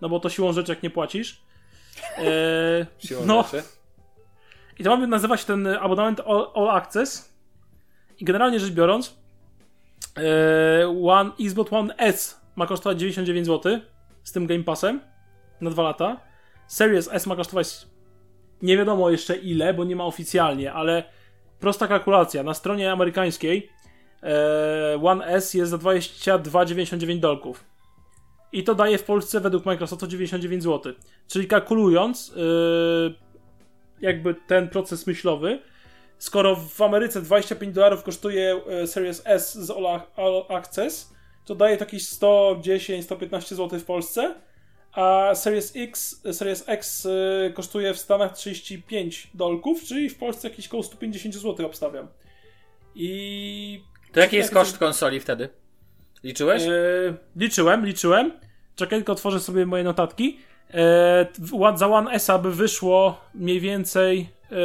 No bo to siłą rzeczy jak nie płacisz. Eee, no i to mamy nazywać ten abonament All, All Access. I generalnie rzecz biorąc, e, One, Xbox One S ma kosztować 99 zł z tym Game Passem na dwa lata. Series S ma kosztować nie wiadomo jeszcze ile, bo nie ma oficjalnie, ale prosta kalkulacja. Na stronie amerykańskiej e, One S jest za 22,99 dolków. I to daje w Polsce według Microsoftu 99 zł. Czyli kalkulując e, jakby ten proces myślowy, skoro w Ameryce 25 dolarów kosztuje e, Series S z All, Access, to daje to jakieś 110-115 zł w Polsce, a Series X, Series X y, kosztuje w Stanach 35 dolków, czyli w Polsce jakieś koło 150 zł obstawiam. I To jaki jest koszt konsoli wtedy? Liczyłeś? e, liczyłem, liczyłem. Czekaj, tylko otworzę sobie moje notatki. W- za One S by wyszło mniej więcej. E,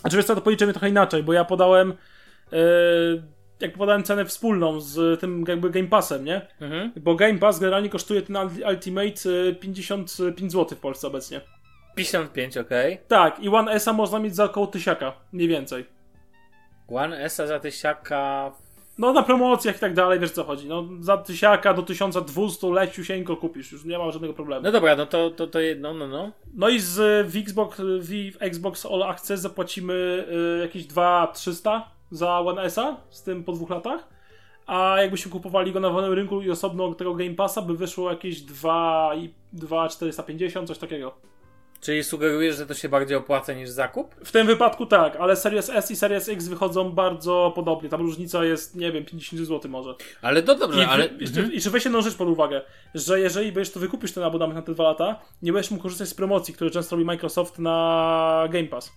znaczy, wiesz co, to policzymy trochę inaczej, bo ja podałem. E, jak podałem cenę wspólną z tym jakby Game Passem, nie? Mhm. Bo Game Pass generalnie kosztuje ten Ul- Ultimate y, 55 zł w Polsce obecnie. 55, okej. Tak, i One S można mieć za około tysiaka, mniej więcej. One S za tysiaka. No na promocjach i tak dalej, wiesz co chodzi. No za tysiaka do 1200 leciusieńko kupisz, już nie ma żadnego problemu. No dobra, no to, to, to jedno, no, no. No i z y, w Xbox, w Xbox All Access zapłacimy y, jakieś 2300 za One S-a z tym po dwóch latach. A jakbyśmy kupowali go na wolnym rynku i osobno tego Game Passa, by wyszło jakieś 2 i 2,450, coś takiego. Czyli sugerujesz, że to się bardziej opłaca niż zakup? W tym wypadku tak, ale Series S i Series X wychodzą bardzo podobnie. Tam różnica jest, nie wiem, 50 zł może. Ale to dobrze, I, ale. jeszcze, I czy weź jedną rzecz pod uwagę, że jeżeli będziesz to wykupisz ten abonament na te dwa lata, nie będziesz mógł korzystać z promocji, które często robi Microsoft na Game Pass.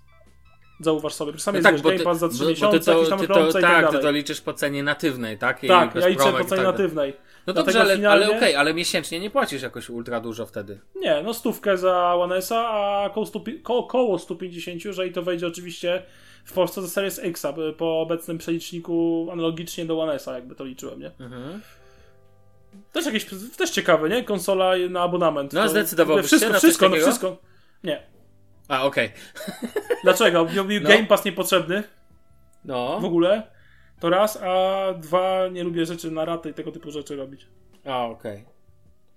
Zauważ sobie, przecież sam No jest tak, bo Game ty, Pass za 3 bo, bo miesiące, ty to, jakieś tam ty to, tak tak, ty to liczysz po cenie natywnej, tak? I tak, ja liczę po cenie tak natywnej. No Dlatego dobrze, ale, finalnie- ale okej, ale miesięcznie nie płacisz jakoś ultra dużo wtedy. Nie, no stówkę za One S-a, a koło, 100, koło, koło 150, jeżeli to wejdzie oczywiście w Polsce za Series X, po obecnym przeliczniku analogicznie do One S-a, jakby to liczyłem, nie? Mhm. Też jakieś, też ciekawe, nie? Konsola na abonament. No, To- zdecydowałbyś się Wszystko, wszystko, no wszystko. Nie. A, okej. [LAUGHS] Dlaczego? Mi No. Game Pass niepotrzebny No. w ogóle. To raz, a dwa, nie lubię rzeczy na raty i tego typu rzeczy robić. A, okej.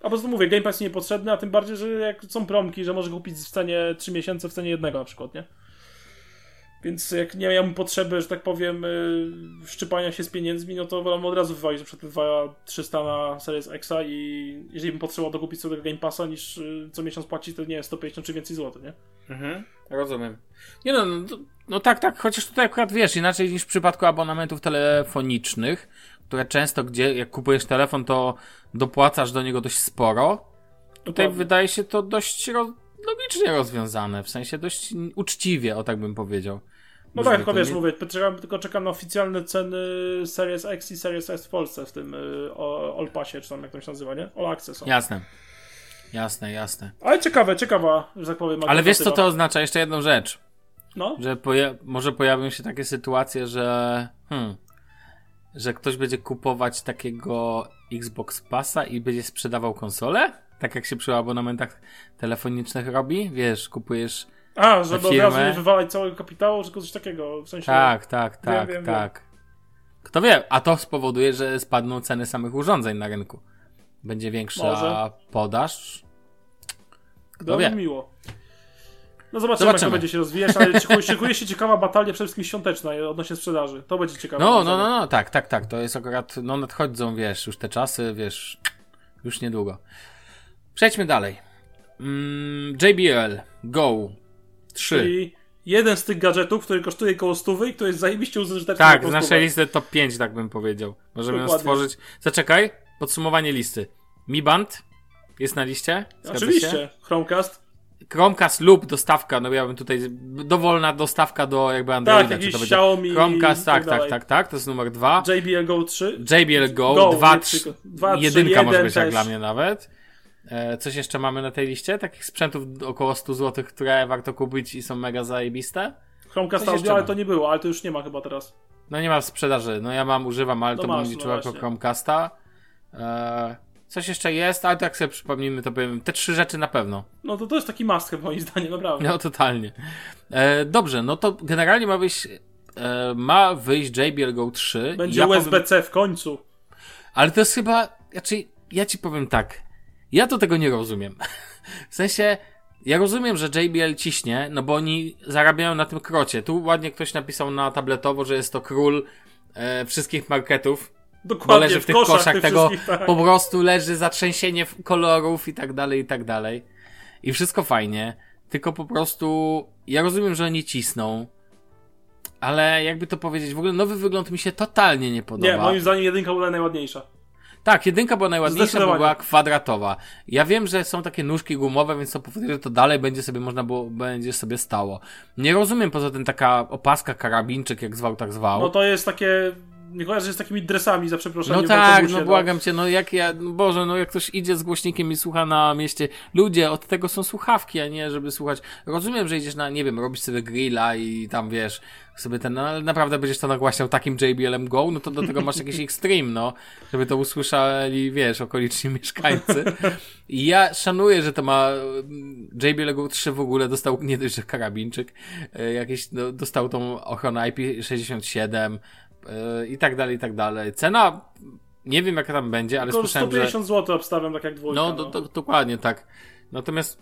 A po prostu mówię, Game Pass niepotrzebny, a tym bardziej, że jak są promki, że może kupić w cenie 3 miesiące w cenie jednego na przykład, nie? Więc jak nie miałbym potrzeby, że tak powiem, yy, szczypania się z pieniędzmi, no to wolę od razu wywalić na przykład 2300 na Series Xa i jeżeli bym potrzebował dokupić sobie tego Game Passa niż yy, co miesiąc płacić, to nie wiem, 150 czy więcej złotych, nie? Mhm. Rozumiem. Nie no, no, no tak, tak, chociaż tutaj akurat wiesz, inaczej niż w przypadku abonamentów telefonicznych, które często, gdzie jak kupujesz telefon, to dopłacasz do niego dość sporo. Tutaj Dokładnie. wydaje się to dość logicznie rozwiązane, w sensie dość uczciwie, o tak bym powiedział. No tak, tylko to, wiesz, nie? mówię, czekam, tylko czekam na oficjalne ceny Series X i Series S w Polsce w tym y, o- All Passie, czy tam jak to się nazywa, nie? All Access. Jasne. Jasne, jasne. Ale ciekawe, ciekawa, że tak powiem. Ale wiesz co to oznacza? Jeszcze jedną rzecz. No, Że poja- może pojawią się takie sytuacje, że hmm, że ktoś będzie kupować takiego Xbox Passa i będzie sprzedawał konsolę? Tak jak się przy abonamentach telefonicznych robi? Wiesz, kupujesz A, żeby od razu nie wywalać całego kapitału, czy coś takiego, w sensie... Tak, tak, tak, wiem, wiem. tak. Kto wie, a to spowoduje, że spadną ceny samych urządzeń na rynku. Będzie większa Może. podaż. Kto Byłoby wie. miło. No zobaczymy, jak to Zobaczymy. będzie się rozwijać, ale szykuje, [LAUGHS] szykuje się ciekawa batalia, przede wszystkim świąteczna odnośnie sprzedaży. To będzie ciekawe. No, no, no, no, tak, tak, tak. To jest akurat, no nadchodzą, wiesz, już te czasy, wiesz, już niedługo. Przejdźmy dalej. Mm, JBL Go 3. Czyli jeden z tych gadżetów, który kosztuje koło stówy i który jest zajebiście użyteczny. Tak, z naszej listy top 5, tak bym powiedział. Możemy ją Dokładnie. stworzyć. Zaczekaj, podsumowanie listy. Mi Band jest na liście? Zgadza Się? Oczywiście, Chromecast. Chromecast lub dostawka, no ja bym tutaj, dowolna dostawka do jakby Androida. Tak, czy to będzie Xiaomi Chromecast, tak, tak tak, tak, tak, to jest numer dwa. JBL Go 3. JBL Go, Go, 2, nie 3, tylko. Dwa, trzy, jedynka może jeden być jak też. dla mnie nawet. E, coś jeszcze mamy na tej liście? Takich sprzętów około 100 zł, które warto kupić i są mega zajebiste? Chromecast Audio, ale to nie było, ale to już nie ma chyba teraz. No nie ma w sprzedaży. No ja mam, używam, ale No to masz, bym no liczył jako właśnie. Chromecasta. E, coś jeszcze jest, ale tak sobie przypomnimy, to powiem. Te trzy rzeczy na pewno. No to to jest taki must have moim zdaniem, naprawdę. No totalnie. E, dobrze, no to generalnie ma wyjść, ma wyjść JBL Go 3. Będzie Ja powiem- USB-C w końcu. Ale to jest chyba, znaczy, ja ci powiem tak. Ja to tego nie rozumiem. [LAUGHS] W sensie, ja rozumiem, że JBL ciśnie, no bo oni zarabiają na tym krocie. Tu ładnie ktoś napisał na tabletowo, że jest to król e, wszystkich marketów. Bo Dokładnie, leży w tych koszach koszach tego, tak. po prostu leży zatrzęsienie kolorów i tak dalej, i tak dalej. I wszystko fajnie. Tylko po prostu, ja rozumiem, że oni cisną. Ale jakby to powiedzieć, w ogóle nowy wygląd mi się totalnie nie podoba. Nie, moim zdaniem jedynka była najładniejsza. Tak, jedynka była najładniejsza, bo była kwadratowa. Ja wiem, że są takie nóżki gumowe, więc to powoduje, że to dalej będzie sobie można było, będzie sobie stało. Nie rozumiem poza tym taka opaska, karabinczyk, jak zwał, tak zwał. No to jest takie... Nie kojarzę z takimi dresami, za przeproszeniem. No tak, autobusie, no błagam cię, no jak ja, no Boże, no jak ktoś idzie z głośnikiem i słucha na mieście, ludzie, od tego są słuchawki, a nie żeby słuchać. Rozumiem, że idziesz na, nie wiem, robisz sobie grilla i tam wiesz, sobie ten, no ale naprawdę będziesz to nagłaśniał takim JBL-em Go, no to do tego masz jakiś [LAUGHS] Extreme, no, żeby to usłyszeli, wiesz, okoliczni [LAUGHS] mieszkańcy. I ja szanuję, że to ma, mm, JBL Go 3 w ogóle dostał nie dość, że karabinczyk, e, jakieś, no, dostał tą ochronę IP67, i tak dalej, i tak dalej. Cena, nie wiem jaka tam będzie, ale Tylko słyszałem, że... 150 zł obstawiam, tak jak dwójka. No, do, do, dokładnie tak. Natomiast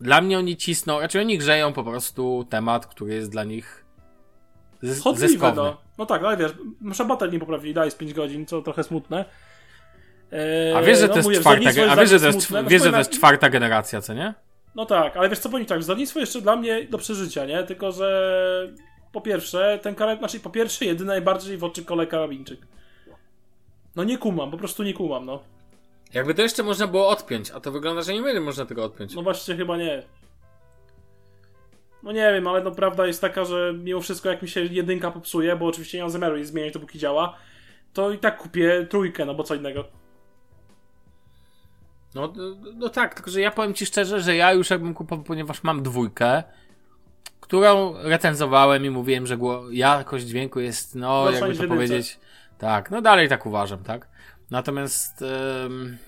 dla mnie oni cisną, raczej oni grzeją po prostu temat, który jest dla nich zys- Chodliwe, zyskowny. no. No tak, ale wiesz, muszę batel nie poprawili, daj z 5 godzin, co trochę smutne. Eee, A wiesz, że no to jest mówię, czwarta, ge- a wiesz, że to jest, smutne, no wiesz, że to powiem jest czwarta generacja, co nie? No tak, ale wiesz co powiem tak, wzornictwo jeszcze dla mnie do przeżycia, nie? Tylko, że po pierwsze, ten karabin, znaczy po pierwsze, jedyny najbardziej w oczy kole karabinczyk. No nie kumam, po prostu nie kumam, no. Jakby to jeszcze można było odpiąć, a to wygląda, że nie będzie można tego odpiąć. No właśnie chyba nie. No nie wiem, ale no prawda jest taka, że mimo wszystko jak mi się jedynka popsuje, bo oczywiście nie mam zamiaru jej zmieniać dopóki działa, to i tak kupię trójkę, no bo co innego. No, no, no tak, tylko że ja powiem ci szczerze, że ja już jakbym kupował, ponieważ mam dwójkę, którą recenzowałem i mówiłem, że jakość dźwięku jest, no, Gorsza jakby to powiedzieć, tak, no dalej tak uważam, tak. Natomiast em,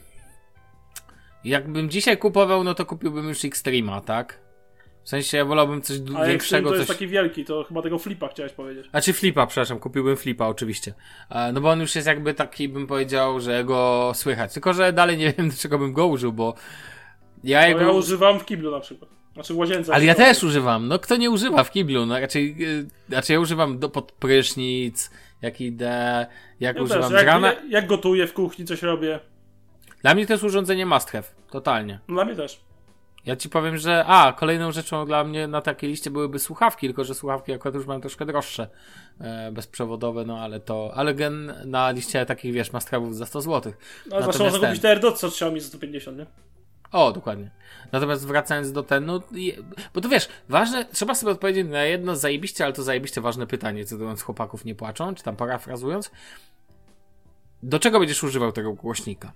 jakbym dzisiaj kupował, no to kupiłbym już Extrema, tak? W sensie ja wolałbym coś Ale większego, to jest coś... taki wielki, to chyba tego flipa chciałeś powiedzieć. Znaczy flipa, przepraszam, kupiłbym flipa oczywiście. E, No bo on już jest jakby taki, bym powiedział, że go słychać. Tylko, że dalej nie [LAUGHS] wiem, do czego bym go użył, bo ja No jego... ja używam w kiblu na przykład. Znaczy w łazience. Ale ja też używam. No kto nie używa w kiblu? No raczej, yy, raczej ja używam do pod prysznic, jak idę, jak Ja używam też, jak, jak, jak gotuję w kuchni, coś robię. Dla mnie to jest urządzenie must have. Totalnie. No, Dla mnie też. Ja ci powiem, że a, kolejną rzeczą dla mnie na takiej liście byłyby słuchawki, tylko że słuchawki akurat już mam troszkę droższe, e, bezprzewodowe, no ale to, ale gen na liście takich, wiesz, must have'ów za 100 zł. No, Natomiast można ten- kupić te AirDots od Xiaomi za 150, nie? O, dokładnie. Natomiast wracając do ten, no, bo to wiesz, ważne, trzeba sobie odpowiedzieć na jedno zajebiście, ale to zajebiście ważne pytanie, cytując chłopaków nie płaczą, czy tam parafrazując. Do czego będziesz używał tego głośnika?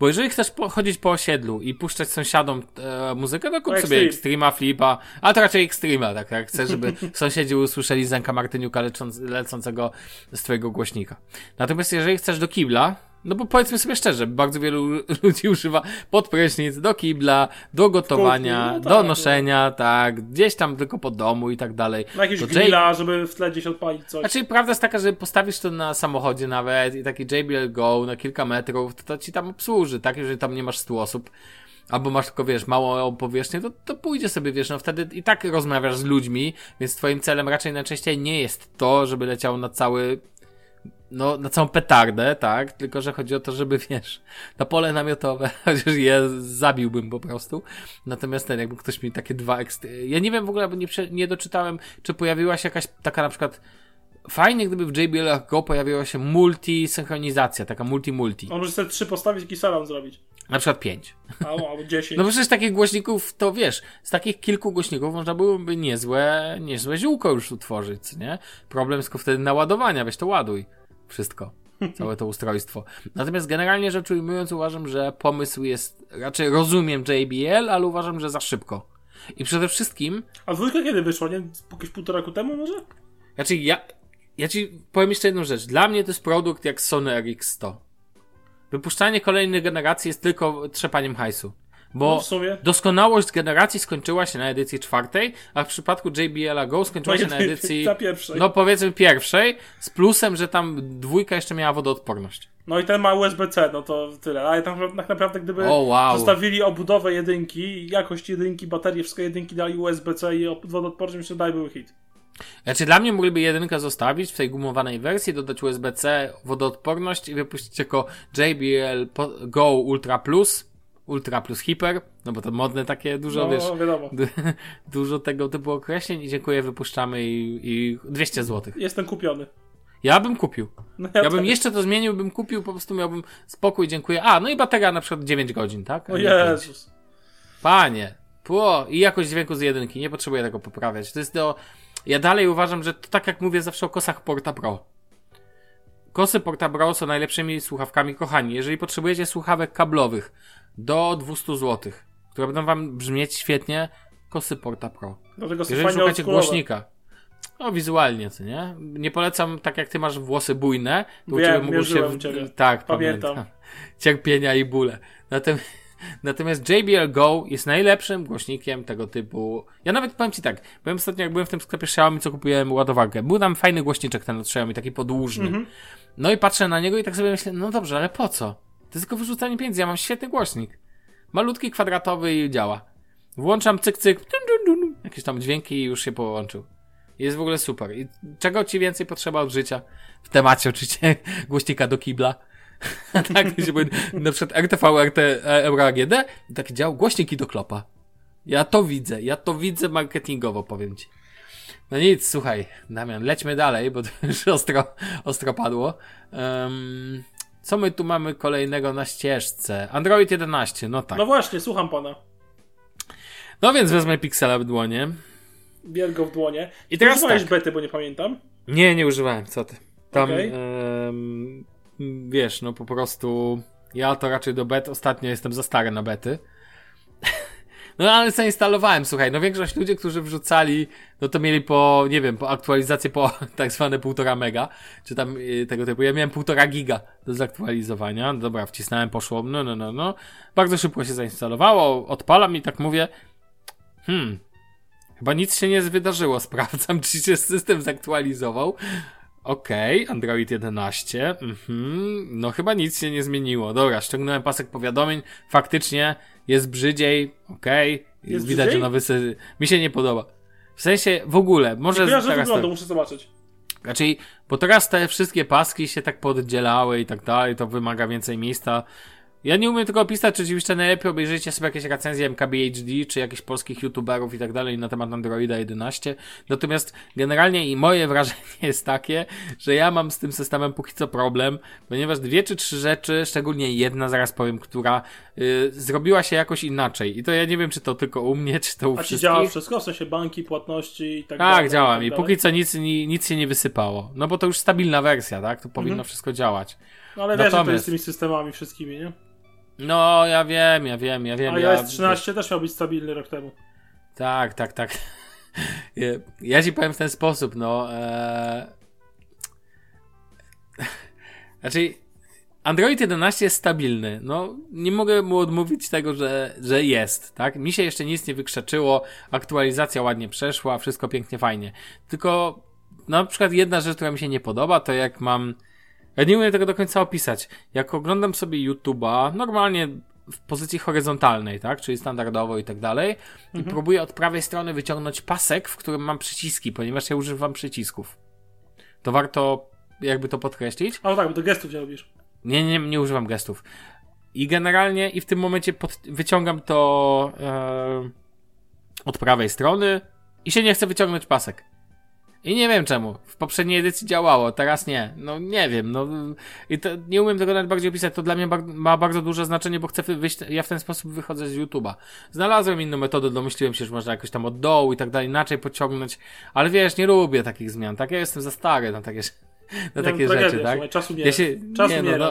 Bo jeżeli chcesz po, chodzić po osiedlu i puszczać sąsiadom e, muzykę, to kup No, sobie Extreme. Extrema, Flipa, a to raczej Extrema, tak jak chcesz, żeby [LAUGHS] sąsiedzi usłyszeli Zenka Martyniuka lecząc, lecącego z twojego głośnika. Natomiast jeżeli chcesz do kibla, No bo powiedzmy sobie szczerze, bardzo wielu [LAUGHS] ludzi używa pod prysznic, do kibla, do gotowania, no tak, do noszenia, tak, gdzieś tam tylko po domu i tak dalej. Na jakieś To grilla, żeby w tle gdzieś odpalić coś. Znaczy, prawda jest taka, że postawisz to na samochodzie nawet i taki JBL Go na kilka metrów, to, to ci tam obsłuży, tak? Jeżeli tam nie masz 100 osób, albo masz tylko, wiesz, małą powierzchnię, to, to pójdzie sobie, wiesz, no wtedy i tak rozmawiasz z ludźmi, więc twoim celem raczej najczęściej nie jest to, żeby leciał na cały no, na całą petardę, tak? Tylko, że chodzi o to, żeby, wiesz, na pole namiotowe, [LAUGHS] chociaż je zabiłbym po prostu. Natomiast ten, jakby ktoś mi takie dwa ekstra... Ja nie wiem w ogóle, bo nie, nie doczytałem, czy pojawiła się jakaś taka na przykład Fajnie, gdyby w JBL Go pojawiła się multi-synchronizacja, taka multi-multi. On może sobie trzy postawić i salon zrobić. Na przykład pięć. Albo, albo dziesięć. No bo przecież takich głośników, to wiesz, z takich kilku głośników można byłoby niezłe, niezłe ziółko już utworzyć, nie? Problem tylko wtedy naładowania, weź to ładuj. Wszystko. Całe to ustrojstwo. Natomiast generalnie rzecz ujmując, uważam, że pomysł jest, raczej rozumiem JBL, ale uważam, że za szybko. I przede wszystkim... A dwójka kiedy wyszła? Nie? Jakieś półtora roku temu może? Znaczy ja, ja ci powiem jeszcze jedną rzecz. Dla mnie to jest produkt jak Sony RX100. Wypuszczanie kolejnej generacji jest tylko trzepaniem hajsu. Bo No doskonałość generacji skończyła się na edycji czwartej, a w przypadku JBL Go skończyła się na edycji. Na pierwszej. No powiedzmy pierwszej, z plusem, że tam dwójka jeszcze miała wodoodporność. No i ten ma USB-C, no to tyle. Ale tam tak naprawdę gdyby O, wow. zostawili obudowę jedynki, jakość jedynki, baterie, wszystko jedynki dali USB-C i wodoodporność, myślę, daj były hit. Znaczy dla mnie mogliby jedynkę zostawić w tej gumowanej wersji, dodać USB-C, wodoodporność i wypuścić jako JBL Go Ultra Plus, Ultra Plus Hyper, no bo to modne takie dużo, No, wiesz, wiadomo. du- [LAUGHS] dużo tego typu określeń i dziękuję, wypuszczamy i, i 200 zł. Jestem kupiony. Ja bym kupił. No Ja bym tak. jeszcze to zmienił, bym kupił, po prostu miałbym spokój, dziękuję. A, no i bateria na przykład 9 godzin, tak? O. Jezus. Panie, pło, i jakość dźwięku z jedynki, nie potrzebuję tego poprawiać. To jest do... Ja dalej uważam, że to tak jak mówię zawsze o kosach Porta Pro. Kosy Porta Pro są najlepszymi słuchawkami, kochani. Jeżeli potrzebujecie słuchawek kablowych do 200 zł, które będą wam brzmieć świetnie, kosy Porta Pro. Dlatego Jeżeli szukacie głośnika, no wizualnie, co nie? Nie polecam, tak jak ty masz włosy bujne, to u Wiem, ciebie mogą się... w- u ciebie. Tak, Pamiętam. pamiętam. [LAUGHS] Cierpienia i bóle. Natomiast, natomiast JBL Go jest najlepszym głośnikiem tego typu. Ja nawet powiem ci tak, byłem ostatnio, jak byłem w tym sklepie Xiaomi, co kupiłem ładowarkę. Był tam fajny głośniczek ten od Xiaomi, taki podłużny. Mhm. No i patrzę na niego i tak sobie myślę, no dobrze, ale po co? To jest tylko wyrzucanie pieniędzy, ja mam świetny głośnik. Malutki, kwadratowy i działa. Włączam cyk, cyk, dun, dun, dun, jakieś tam dźwięki i już się połączył. Jest w ogóle super. I czego ci więcej potrzeba od życia? W temacie oczywiście [LAUGHS] głośnika do kibla. [LAUGHS] tak, mówi, na przykład RTV, RT, Euro AGD, taki dział głośniki do klopa. Ja to widzę, ja to widzę marketingowo, powiem ci. No nic, słuchaj, Damian, lećmy dalej, bo to [LAUGHS] już ostro, ostro padło. Em, co my tu mamy kolejnego na ścieżce? Android 11, no tak. No właśnie, słucham pana. No więc wezmę Pixela w dłonie. Bier go w dłonie. I teraz Używałeś tak. bety, bo nie pamiętam. Nie, nie używałem, co ty. Tam, Okej. em, wiesz, no po prostu ja to raczej do bet, ostatnio jestem za stary na bety. No ale zainstalowałem, słuchaj, no większość ludzi, którzy wrzucali, no to mieli po, nie wiem, po aktualizację po [LAUGHS] tak zwane półtora mega, czy tam y, tego typu. Ja miałem półtora giga do zaktualizowania. Dobra, wcisnąłem, poszło, no, no, no, no. Bardzo szybko się zainstalowało, odpalam i tak mówię, hmm, Chyba nic się nie wydarzyło. [LAUGHS] Sprawdzam, czy się system zaktualizował. Okej, Android 11. Mhm. No chyba nic się nie zmieniło. Dobra, ściągnąłem pasek powiadomień. Faktycznie jest brzydziej. Okej. Jest Widać, że brzydziej? nowy sy... Mi się nie podoba. W sensie w ogóle, może kojarzę teraz wyglądu, tak, muszę zobaczyć. Raczej, bo teraz te wszystkie paski się tak poddzielały i tak dalej, to wymaga więcej miejsca. Ja nie umiem tego opisać, czy oczywiście najlepiej obejrzyjcie sobie jakieś recenzje MKBHD, czy jakichś polskich youtuberów i tak dalej na temat Androida 11. Natomiast generalnie i moje [LAUGHS] wrażenie jest takie, że ja mam z tym systemem póki co problem, ponieważ dwie czy trzy rzeczy, szczególnie jedna, zaraz powiem, która y, zrobiła się jakoś inaczej. I to ja nie wiem, czy to tylko u mnie, czy to u A wszystkich. działa wszystko? W sensie banki, płatności i tak dalej. Tak, działa mi. tak Póki co nic, ni- nic się nie wysypało. No bo to już stabilna wersja, tak? To powinno Mhm. wszystko działać. No ale wiesz, że to Natomiast- jest z tymi systemami wszystkimi, nie? No, ja wiem, ja wiem, ja wiem. A ja, iOS 13 też miał być stabilny rok temu. Tak, tak, tak. [LAUGHS] Ja- Ja ci powiem w ten sposób, no. E... [LAUGHS] Znaczy, Android 11 jest stabilny. No, nie mogę mu odmówić tego, że, że jest, tak? Mi się jeszcze nic nie wykrzeczyło, aktualizacja ładnie przeszła, wszystko pięknie, fajnie. Tylko, na przykład jedna rzecz, która mi się nie podoba, to jak mam, ja nie umiem tego do końca opisać. Jak oglądam sobie YouTube'a, normalnie w pozycji horyzontalnej, tak? Czyli standardowo i tak dalej. I próbuję od prawej strony wyciągnąć pasek, w którym mam przyciski, ponieważ ja używam przycisków. To warto jakby to podkreślić. A no tak, bo do gestów nie robisz. Nie, nie, nie używam gestów. I generalnie i w tym momencie pod, wyciągam to e, od prawej strony i się nie chce wyciągnąć pasek. I nie wiem czemu. W poprzedniej edycji działało, teraz nie. No nie wiem, no i to, nie umiem tego nawet bardziej opisać. To dla mnie ma bardzo duże znaczenie, bo chcę wyjść, ja w ten sposób wychodzę z YouTube'a. Znalazłem inną metodę, domyśliłem się, że można jakoś tam od dołu i tak dalej, inaczej pociągnąć, ale wiesz, nie lubię takich zmian, tak? Ja jestem za stary na takie, [LAUGHS] na takie no, rzeczy, tragedia, tak? Słuchaj, czasu nie Ja się- Czasu nie, no, no,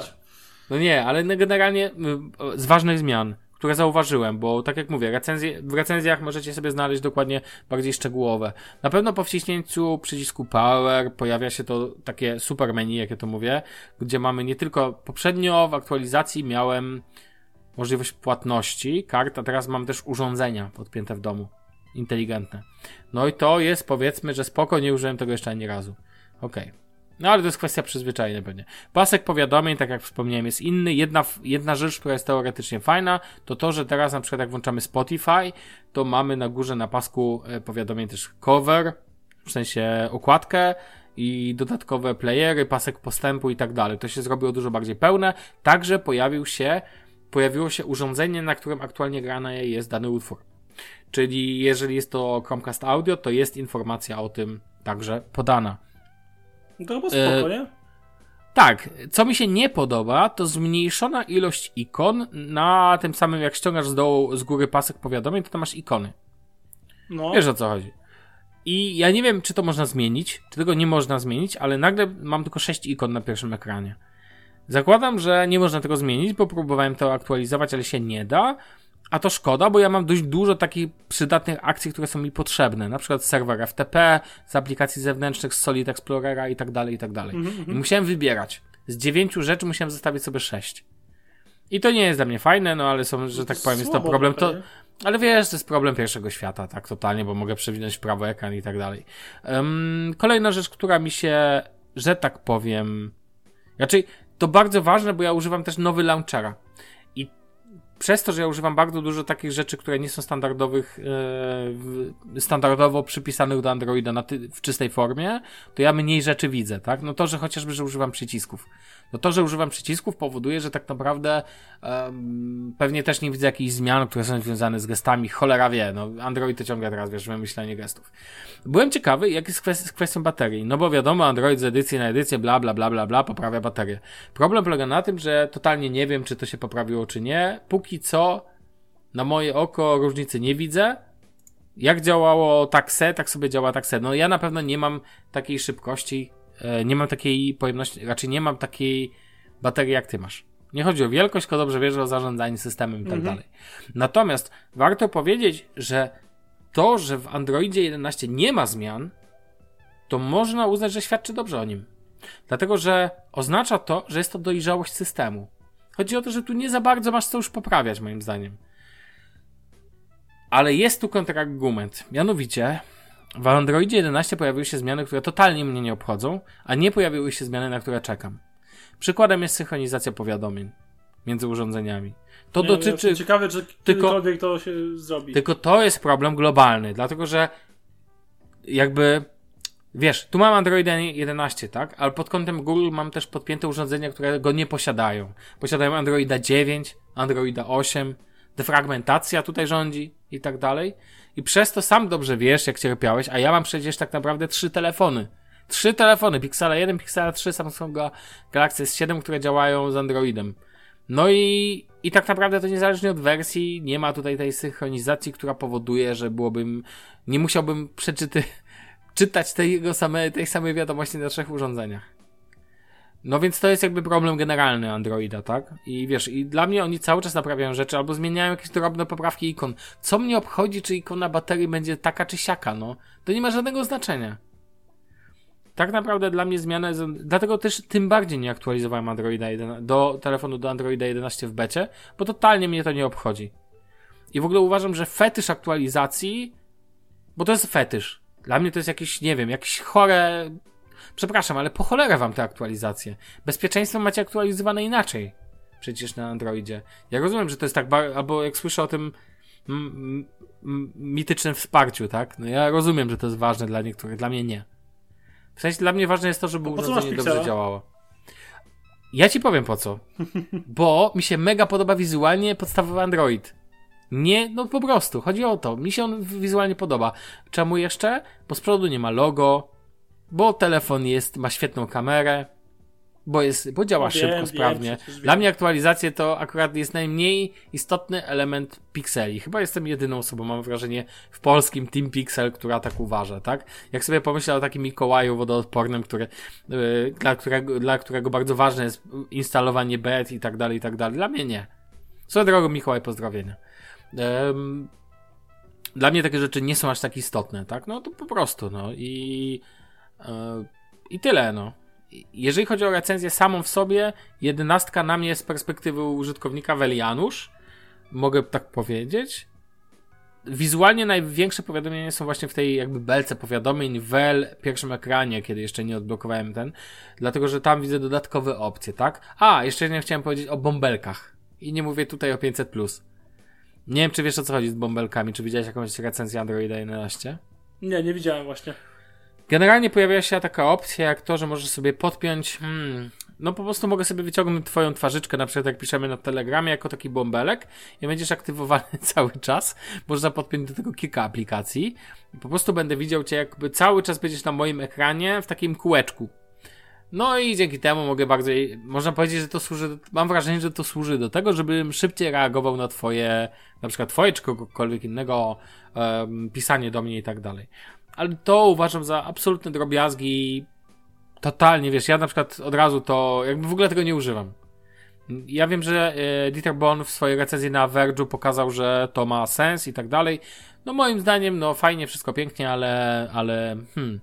no nie, ale generalnie y, z ważnych zmian, które zauważyłem, bo tak jak mówię, recenzje, w recenzjach możecie sobie znaleźć dokładnie bardziej szczegółowe. Na pewno po wciśnięciu przycisku Power pojawia się to takie super menu, jak ja to mówię, gdzie mamy nie tylko poprzednio w aktualizacji miałem możliwość płatności kart, a teraz mam też urządzenia podpięte w domu. Inteligentne. No i to jest powiedzmy, że spoko, nie użyłem tego jeszcze ani razu. Okej. No ale to jest kwestia przyzwyczajenia pewnie. Pasek powiadomień, tak jak wspomniałem, jest inny. Jedna, jedna rzecz, która jest teoretycznie fajna, to to, że teraz na przykład jak włączamy Spotify, to mamy na górze na pasku e, powiadomień też cover, w sensie okładkę i dodatkowe playery, pasek postępu i tak dalej. To się zrobiło dużo bardziej pełne. Także pojawił się, pojawiło się urządzenie, na którym aktualnie grany jest dany utwór. Czyli jeżeli jest to Chromecast Audio, to jest informacja o tym także podana. No to chyba spoko, E, nie? Tak, co mi się nie podoba, to zmniejszona ilość ikon na tym samym, jak ściągasz z dołu, z góry pasek powiadomień, to tam masz ikony. No. Wiesz o co chodzi. I ja nie wiem, czy to można zmienić, czy tego nie można zmienić, ale nagle mam tylko 6 ikon na pierwszym ekranie. Zakładam, że nie można tego zmienić, bo próbowałem to aktualizować, ale się nie da. A to szkoda, bo ja mam dość dużo takich przydatnych akcji, które są mi potrzebne. Na przykład serwer FTP, z aplikacji zewnętrznych, z Solid Explorera i tak dalej, i tak dalej. I musiałem wybierać. Z dziewięciu rzeczy musiałem zostawić sobie sześć. I to nie jest dla mnie fajne, no ale są, że tak powiem, jest to problem. To, ale wiesz, to jest problem pierwszego świata, tak totalnie, bo mogę przewinąć prawo ekran i tak dalej. Ym, kolejna rzecz, która mi się, że tak powiem, raczej to bardzo ważne, bo ja używam też nowy launchera. I przez to, że ja używam bardzo dużo takich rzeczy, które nie są standardowych, e, standardowo przypisanych do Androida ty, w czystej formie, to ja mniej rzeczy widzę, tak? No to, że chociażby, że używam przycisków. No to, że używam przycisków powoduje, że tak naprawdę em, pewnie też nie widzę jakichś zmian, które są związane z gestami. Cholera wie, no Android to ciągle teraz, wiesz, wymyślenie gestów. Byłem ciekawy, jak jest kwest- z kwestią baterii. No bo wiadomo, Android z edycji na edycję, bla, bla, bla, bla, bla, poprawia baterię. Problem polega na tym, że totalnie nie wiem, czy to się poprawiło, czy nie. Póki co, na moje oko różnicy nie widzę. Jak działało takse, tak sobie działa takse. No ja na pewno nie mam takiej szybkości, nie mam takiej pojemności, raczej nie mam takiej baterii jak ty masz. Nie chodzi o wielkość, tylko dobrze wiesz o zarządzanie systemem i tak dalej. Natomiast warto powiedzieć, że to, że w Androidzie 11 nie ma zmian, to można uznać, że świadczy dobrze o nim. Dlatego, że oznacza to, że jest to dojrzałość systemu. Chodzi o to, że tu nie za bardzo masz co już poprawiać, moim zdaniem. Ale jest tu kontrargument. Mianowicie, w Androidzie 11 pojawiły się zmiany, które totalnie mnie nie obchodzą, a nie pojawiły się zmiany, na które czekam. Przykładem jest synchronizacja powiadomień między urządzeniami. To Nie, dotyczy. jestem Ciekawe, czy kiedykolwiek to się zrobi. Tylko to jest problem globalny, dlatego że jakby wiesz, tu mam Android 11, tak? Ale pod kątem Google mam też podpięte urządzenia, które go nie posiadają. Posiadają Androida 9, Androida 8, defragmentacja tutaj rządzi i tak dalej. I przez to sam dobrze wiesz, jak cierpiałeś, a ja mam przecież tak naprawdę trzy telefony. Trzy telefony, Pixela 1, Pixela 3, Samsunga Galaxy S7, które działają z Androidem. No i, i tak naprawdę to niezależnie od wersji nie ma tutaj tej synchronizacji, która powoduje, że byłbym, nie musiałbym przeczyty, czytać tego same, tej samej wiadomości na trzech urządzeniach. No więc to jest jakby problem generalny Androida, tak? I wiesz, i dla mnie oni cały czas naprawiają rzeczy albo zmieniają jakieś drobne poprawki ikon. Co mnie obchodzi, czy ikona baterii będzie taka czy siaka, no? To nie ma żadnego znaczenia. tak naprawdę dla mnie zmiana jest, dlatego też tym bardziej nie aktualizowałem Androida 11, do telefonu do Androida 11 w becie, bo totalnie mnie to nie obchodzi. I w ogóle uważam, że fetysz aktualizacji, bo to jest fetysz. Dla mnie to jest jakieś, nie wiem, jakieś chore, przepraszam, ale po cholerę wam te aktualizacje. Bezpieczeństwo macie aktualizowane inaczej. Przecież na Androidzie. Ja rozumiem, że to jest tak, albo jak słyszę o tym, mitycznym wsparciu, tak? No ja rozumiem, że to jest ważne dla niektórych, dla mnie nie. W sensie dla mnie ważne jest to, żeby urządzenie dobrze działało. Ja ci powiem po co. [LAUGHS] Bo mi się mega podoba wizualnie podstawowy Android. Nie, no po prostu, chodzi o to. Mi się on wizualnie podoba. Czemu jeszcze? Bo z przodu nie ma logo, bo telefon jest, ma świetną kamerę, bo, jest, bo działa wiem, szybko, wiem, sprawnie. Dla mnie aktualizacje to akurat jest najmniej istotny element pikseli. Chyba jestem jedyną osobą, mam wrażenie, w polskim Team Pixel, która tak uważa, tak? Jak sobie pomyślę o takim Mikołaju wodoodpornym, który, yy, dla, którego, dla którego bardzo ważne jest instalowanie bet i tak dalej, i tak dalej. Dla mnie nie. Swoją drogą, Mikołaj, pozdrowienia. Yy, dla mnie takie rzeczy nie są aż tak istotne, tak? No to po prostu, no i, i tyle, no jeżeli chodzi o recenzję samą w sobie, jedenastka na mnie z perspektywy użytkownika Welianusz, mogę tak powiedzieć. Wizualnie największe powiadomienia są właśnie w tej jakby belce powiadomień w pierwszym ekranie, kiedy jeszcze nie odblokowałem ten, dlatego że tam widzę dodatkowe opcje, tak? A, jeszcze nie chciałem powiedzieć o bąbelkach. I nie mówię tutaj o 500+. Nie wiem, czy wiesz o co chodzi z bąbelkami, czy widziałeś jakąś recenzję Androida 11? Nie, nie widziałem właśnie. Generalnie pojawia się taka opcja, jak to, że możesz sobie podpiąć. Hmm, no po prostu mogę sobie wyciągnąć twoją twarzyczkę, na przykład jak piszemy na Telegramie, jako taki bąbelek i będziesz aktywowany [LAUGHS] cały czas. Można podpiąć do tego kilka aplikacji. Po prostu będę widział cię, jakby cały czas będziesz na moim ekranie w takim kółeczku. No i dzięki temu mogę bardziej, można powiedzieć, że to służy, mam wrażenie, że to służy do tego, żebym szybciej reagował na twoje, na przykład twoje czy kogokolwiek innego um, pisanie do mnie i tak dalej ale to uważam za absolutne drobiazgi. Totalnie, wiesz, ja na przykład od razu to, jakby w ogóle tego nie używam. Ja wiem, że e, Dieter Bonn w swojej recenzji na Verge'u pokazał, że to ma sens i tak dalej. No moim zdaniem, no fajnie, wszystko pięknie, ale, ale, hmm.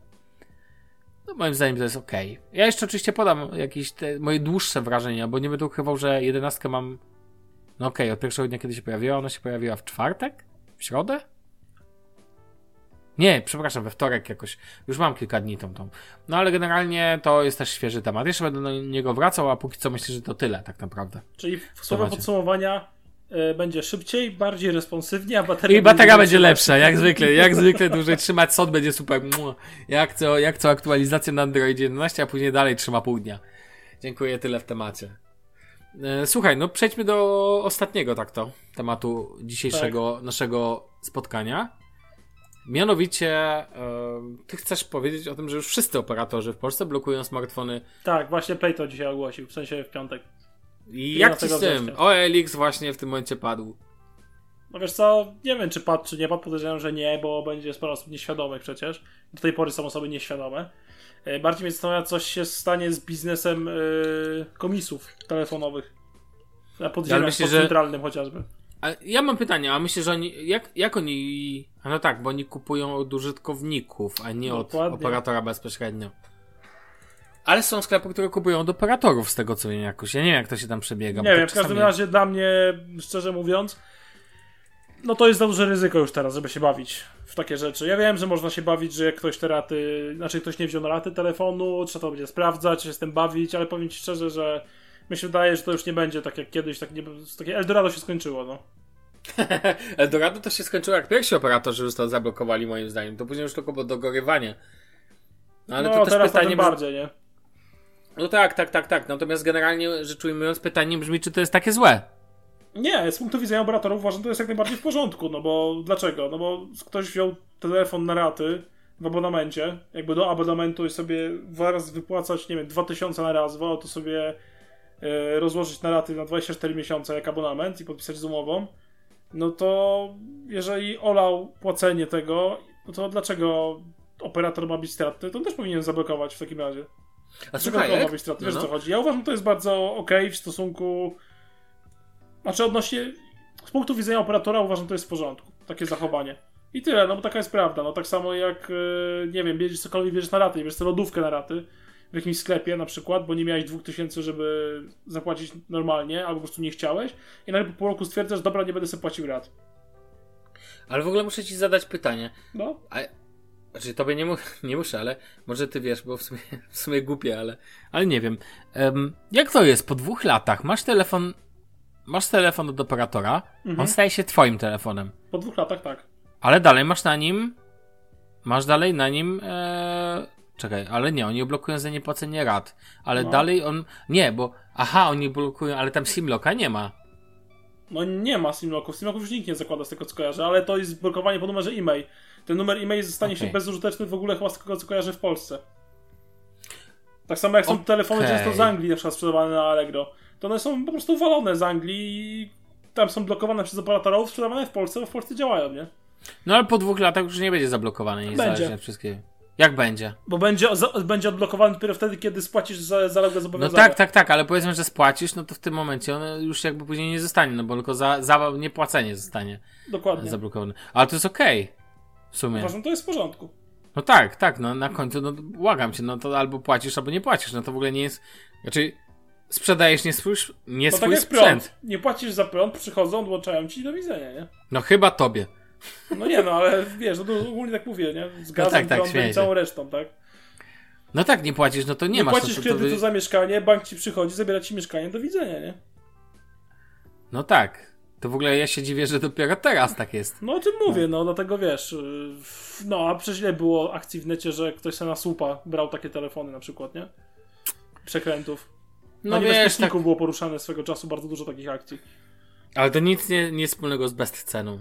No moim zdaniem to jest ok. Ja jeszcze oczywiście podam jakieś moje dłuższe wrażenia, bo nie będę ukrywał, że jedenastkę mam, no okej, okay, od pierwszego dnia, kiedy się pojawiła, ona się pojawiła w czwartek? W środę? Nie, przepraszam, we wtorek jakoś. Już mam kilka dni tą tą. No ale generalnie to jest też świeży temat. Jeszcze będę do niego wracał, a póki co myślę, że to tyle tak naprawdę. Czyli w słowa podsumowania y, będzie szybciej, bardziej responsywnie, a bateria I bateria będzie, lepsza, jak zwykle. Jak zwykle dłużej trzymać sod będzie super. Jak co, jak co aktualizacja na Android 11, a później dalej trzyma pół dnia. Dziękuję, tyle w temacie. E, słuchaj, no przejdźmy do ostatniego tak to tematu dzisiejszego tak. naszego spotkania. Mianowicie, ty chcesz powiedzieć o tym, że już wszyscy operatorzy w Polsce blokują smartfony. Tak, właśnie Play to dzisiaj ogłosił, w sensie w piątek. I jak ci z tym? OLX właśnie w tym momencie padł. No wiesz co, nie wiem czy padł, czy nie padł, podejrzewam, że nie, bo będzie sporo osób nieświadomych przecież. Do tej pory są osoby nieświadome. E, bardziej mnie zastanawia, coś się stanie z biznesem yy, komisów telefonowych. Na podziemiach ja myślę, centralnym że... chociażby. A ja mam pytanie, a myślę, że oni, jak, jak oni, no tak, bo oni kupują od użytkowników, a nie Dokładnie. od operatora bezpośrednio. Ale są sklepy, które kupują od operatorów, z tego co wiem jakoś. Ja nie wiem, jak to się tam przebiega. Nie wiem, w każdym razie dla mnie, szczerze mówiąc, no to jest za duże ryzyko już teraz, żeby się bawić w takie rzeczy. Ja wiem, że można się bawić, że ktoś te raty, znaczy ktoś nie wziął na raty telefonu, trzeba to będzie sprawdzać, się z tym bawić, ale powiem ci szczerze, że mi się wydaje, że to już nie będzie tak jak kiedyś, tak nie, takie Eldorado się skończyło, no. [LAUGHS] Eldorado to się skończyło jak pierwsi operatorzy już to zablokowali moim zdaniem. To później już tylko było dogorywanie. No, ale no, to też teraz pytanie bardziej, nie? No tak, tak, tak, tak. Natomiast generalnie rzecz ujmując, pytanie brzmi, czy to jest takie złe? Nie, z punktu widzenia operatorów uważam, że to jest jak najbardziej w porządku, no bo dlaczego? No bo ktoś wziął telefon na raty w abonamencie, jakby do abonamentu i sobie zaraz wypłacać, nie wiem, 2000 na raz, wolał to sobie rozłożyć na raty na 24 miesiące jak abonament i podpisać z umową, no to jeżeli olał płacenie tego, no to dlaczego operator ma być stratny? To on też powinien zablokować w takim razie. A słuchaj, ma być stratny? Wiesz no. co chodzi? Ja uważam, że to jest bardzo ok w stosunku znaczy odnośnie z punktu widzenia operatora uważam, że to jest w porządku. Takie zachowanie. I tyle, no bo taka jest prawda. No tak samo jak, e, nie wiem, bierzesz cokolwiek, bierzesz na raty, bierzesz lodówkę na raty w jakimś sklepie na przykład, bo nie miałeś 2000, żeby zapłacić normalnie, albo po prostu nie chciałeś i nagle po pół roku stwierdzasz, dobra, nie będę sobie płacił rat. Ale w ogóle muszę ci zadać pytanie. No, A, znaczy tobie nie, mu, [LAUGHS] nie muszę, ale może ty wiesz, bo w sumie, w sumie głupie, ale, ale nie wiem. Em, jak to jest? Po dwóch latach masz telefon, masz telefon od operatora, on staje się twoim telefonem, po dwóch latach tak. ale dalej masz na nim, masz dalej na nim, e, czekaj, ale nie, oni blokują za niepłacenie rat, ale No. dalej on, nie, bo, aha, oni blokują, ale tam simlocka nie ma. No nie ma simlocków, simlocków już nikt nie zakłada z tego co kojarzę, ale to jest blokowanie po numerze e-mail. Ten numer e-mail stanie się Okej. bezużyteczny w ogóle chyba z tego co kojarzę w Polsce. Tak samo jak są Okej. telefony często z Anglii na przykład sprzedawane na Allegro, to one są po prostu walone z Anglii i tam są blokowane przez operatorów, sprzedawane w Polsce, bo w Polsce działają, nie? No ale po dwóch latach już nie będzie zablokowane, nie Będzie. od wszystkiego. Jak będzie? Bo będzie, będzie odblokowany dopiero wtedy, kiedy spłacisz za, zaległe No zobowiązania. tak, tak, tak, ale powiedzmy, że spłacisz, no to w tym momencie on już jakby później nie zostanie, no bo tylko za, za niepłacenie zostanie Dokładnie. zablokowane. Ale to jest okej. W sumie. Uważam, to jest w porządku. No tak, tak, no na końcu, no błagam cię, no to albo płacisz, albo nie płacisz, no to w ogóle nie jest, znaczy sprzedajesz nie swój, nie No tak swój jak sprzęt. prąd. Nie płacisz za prąd, przychodzą, odłączają ci i do widzenia, nie? No chyba tobie. No nie no, ale wiesz, no to ogólnie tak mówię, nie? Z gazem, tak, tak, śmieję i całą resztą, tak? No tak, nie płacisz, no to nie, Nie, masz. płacisz no to, to kredytu wy- za mieszkanie, bank ci przychodzi, zabiera ci mieszkanie, do widzenia, nie? No tak. To w ogóle ja się dziwię, że dopiero teraz tak jest. No o tym mówię, no dlatego wiesz, yy, no a przecież ile było akcji w necie, że ktoś sobie na słupa brał takie telefony na przykład, nie? Przekrętów. No na wiesz, tak, było poruszane swego czasu bardzo dużo takich akcji. ale to nic nie, nie wspólnego z bezceną.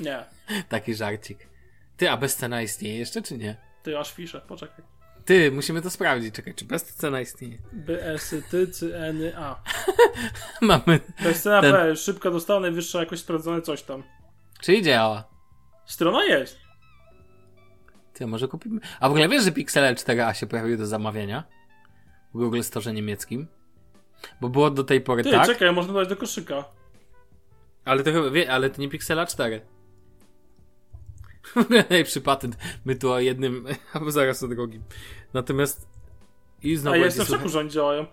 Nie, [LAUGHS] Taki żarcik. Ty, a bezcena istnieje jeszcze, czy nie? ty aż fiszę, poczekaj. Ty, musimy to sprawdzić. Czekaj, czy bezcena istnieje? B, S, Ty, C, N, A. [LAUGHS] Mamy. To jest cena Ten- B, szybka dostała, najwyższa jakoś sprawdzone coś tam. Czyli działa. Strona jest. Ty, może kupimy. A w ogóle wiesz, że Pixel 4a się pojawiły do zamawiania? W Google Store niemieckim? Bo było do tej pory Ty, tak, czekaj, można dać do koszyka. ale to chyba, ale to nie Pixela 4. [LAUGHS] Najlepszy patent. My tu o jednym, [LAUGHS] albo zaraz o drugim. Natomiast i znowu A ja jestem w szoku, że oni działają.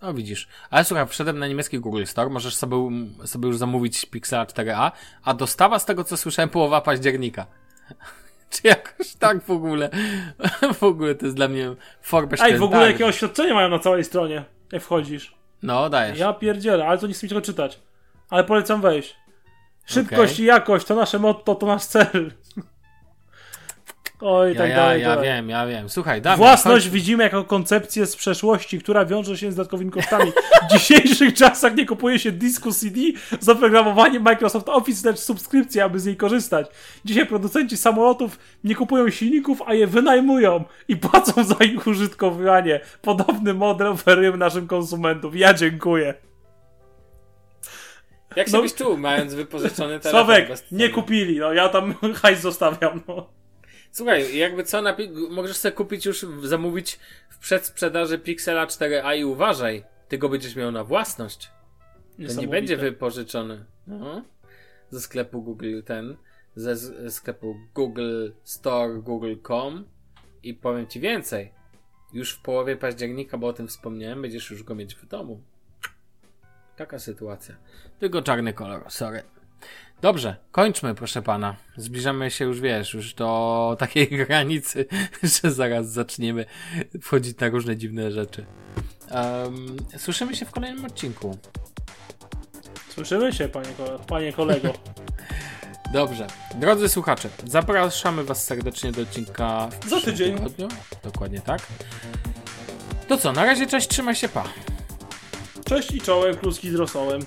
O, widzisz. Ale słuchaj, wszedłem na niemiecki Google Store, możesz sobie, sobie już zamówić Pixela 4a, a dostawa z tego, co słyszałem, połowa października. [LAUGHS] Czy jakoś tak w ogóle? w ogóle to jest dla mnie formę Ej, w ogóle jakie oświadczenie mają na całej stronie, jak wchodzisz. No, dajesz. Ja pierdzielę, ale to nie chcę mi czego czytać. Ale polecam wejść. Szybkość Okej. i jakość to nasze motto, to nasz cel. Oj, Ja, tak ja, dalej. ja wiem, ja wiem. Słuchaj, dawaj. Własność chodź. widzimy jako koncepcję z przeszłości, która wiąże się z dodatkowymi kosztami. W dzisiejszych czasach nie kupuje się dysku CD z oprogramowaniem Microsoft Office, lecz subskrypcję, aby z niej korzystać. Dzisiaj producenci samolotów nie kupują silników, a je wynajmują i płacą za ich użytkowanie. Podobny model oferujemy naszym konsumentom. Ja dziękuję. Jak się No- byś czuł, mając wypożyczony telefon? Sławek, nie kupili, no ja tam [LAUGHS] hajs zostawiam, no. Słuchaj, jakby co, napi- możesz sobie kupić już, zamówić w przedsprzedaży Pixela 4a i uważaj, ty go będziesz miał na własność. To nie będzie wypożyczony. No. Ze sklepu Google ten, ze ze sklepu Google Store, Google.com i powiem ci więcej. Już w połowie października, bo o tym wspomniałem, będziesz już go mieć w domu. Taka sytuacja. Tylko czarny kolor, sorry. Dobrze, kończmy, proszę pana. Zbliżamy się już, wiesz, już do takiej [LAUGHS] granicy, że zaraz zaczniemy wchodzić na różne dziwne rzeczy. Em, słyszymy się w kolejnym odcinku. Słyszymy się, panie, panie kolego. [LAUGHS] Dobrze. Drodzy słuchacze, zapraszamy Was serdecznie do odcinka w Za tydzień. tygodniu. Dokładnie tak. To co, na razie cześć, trzymaj się, pa. Cześć i czołem, kluski z rosołem.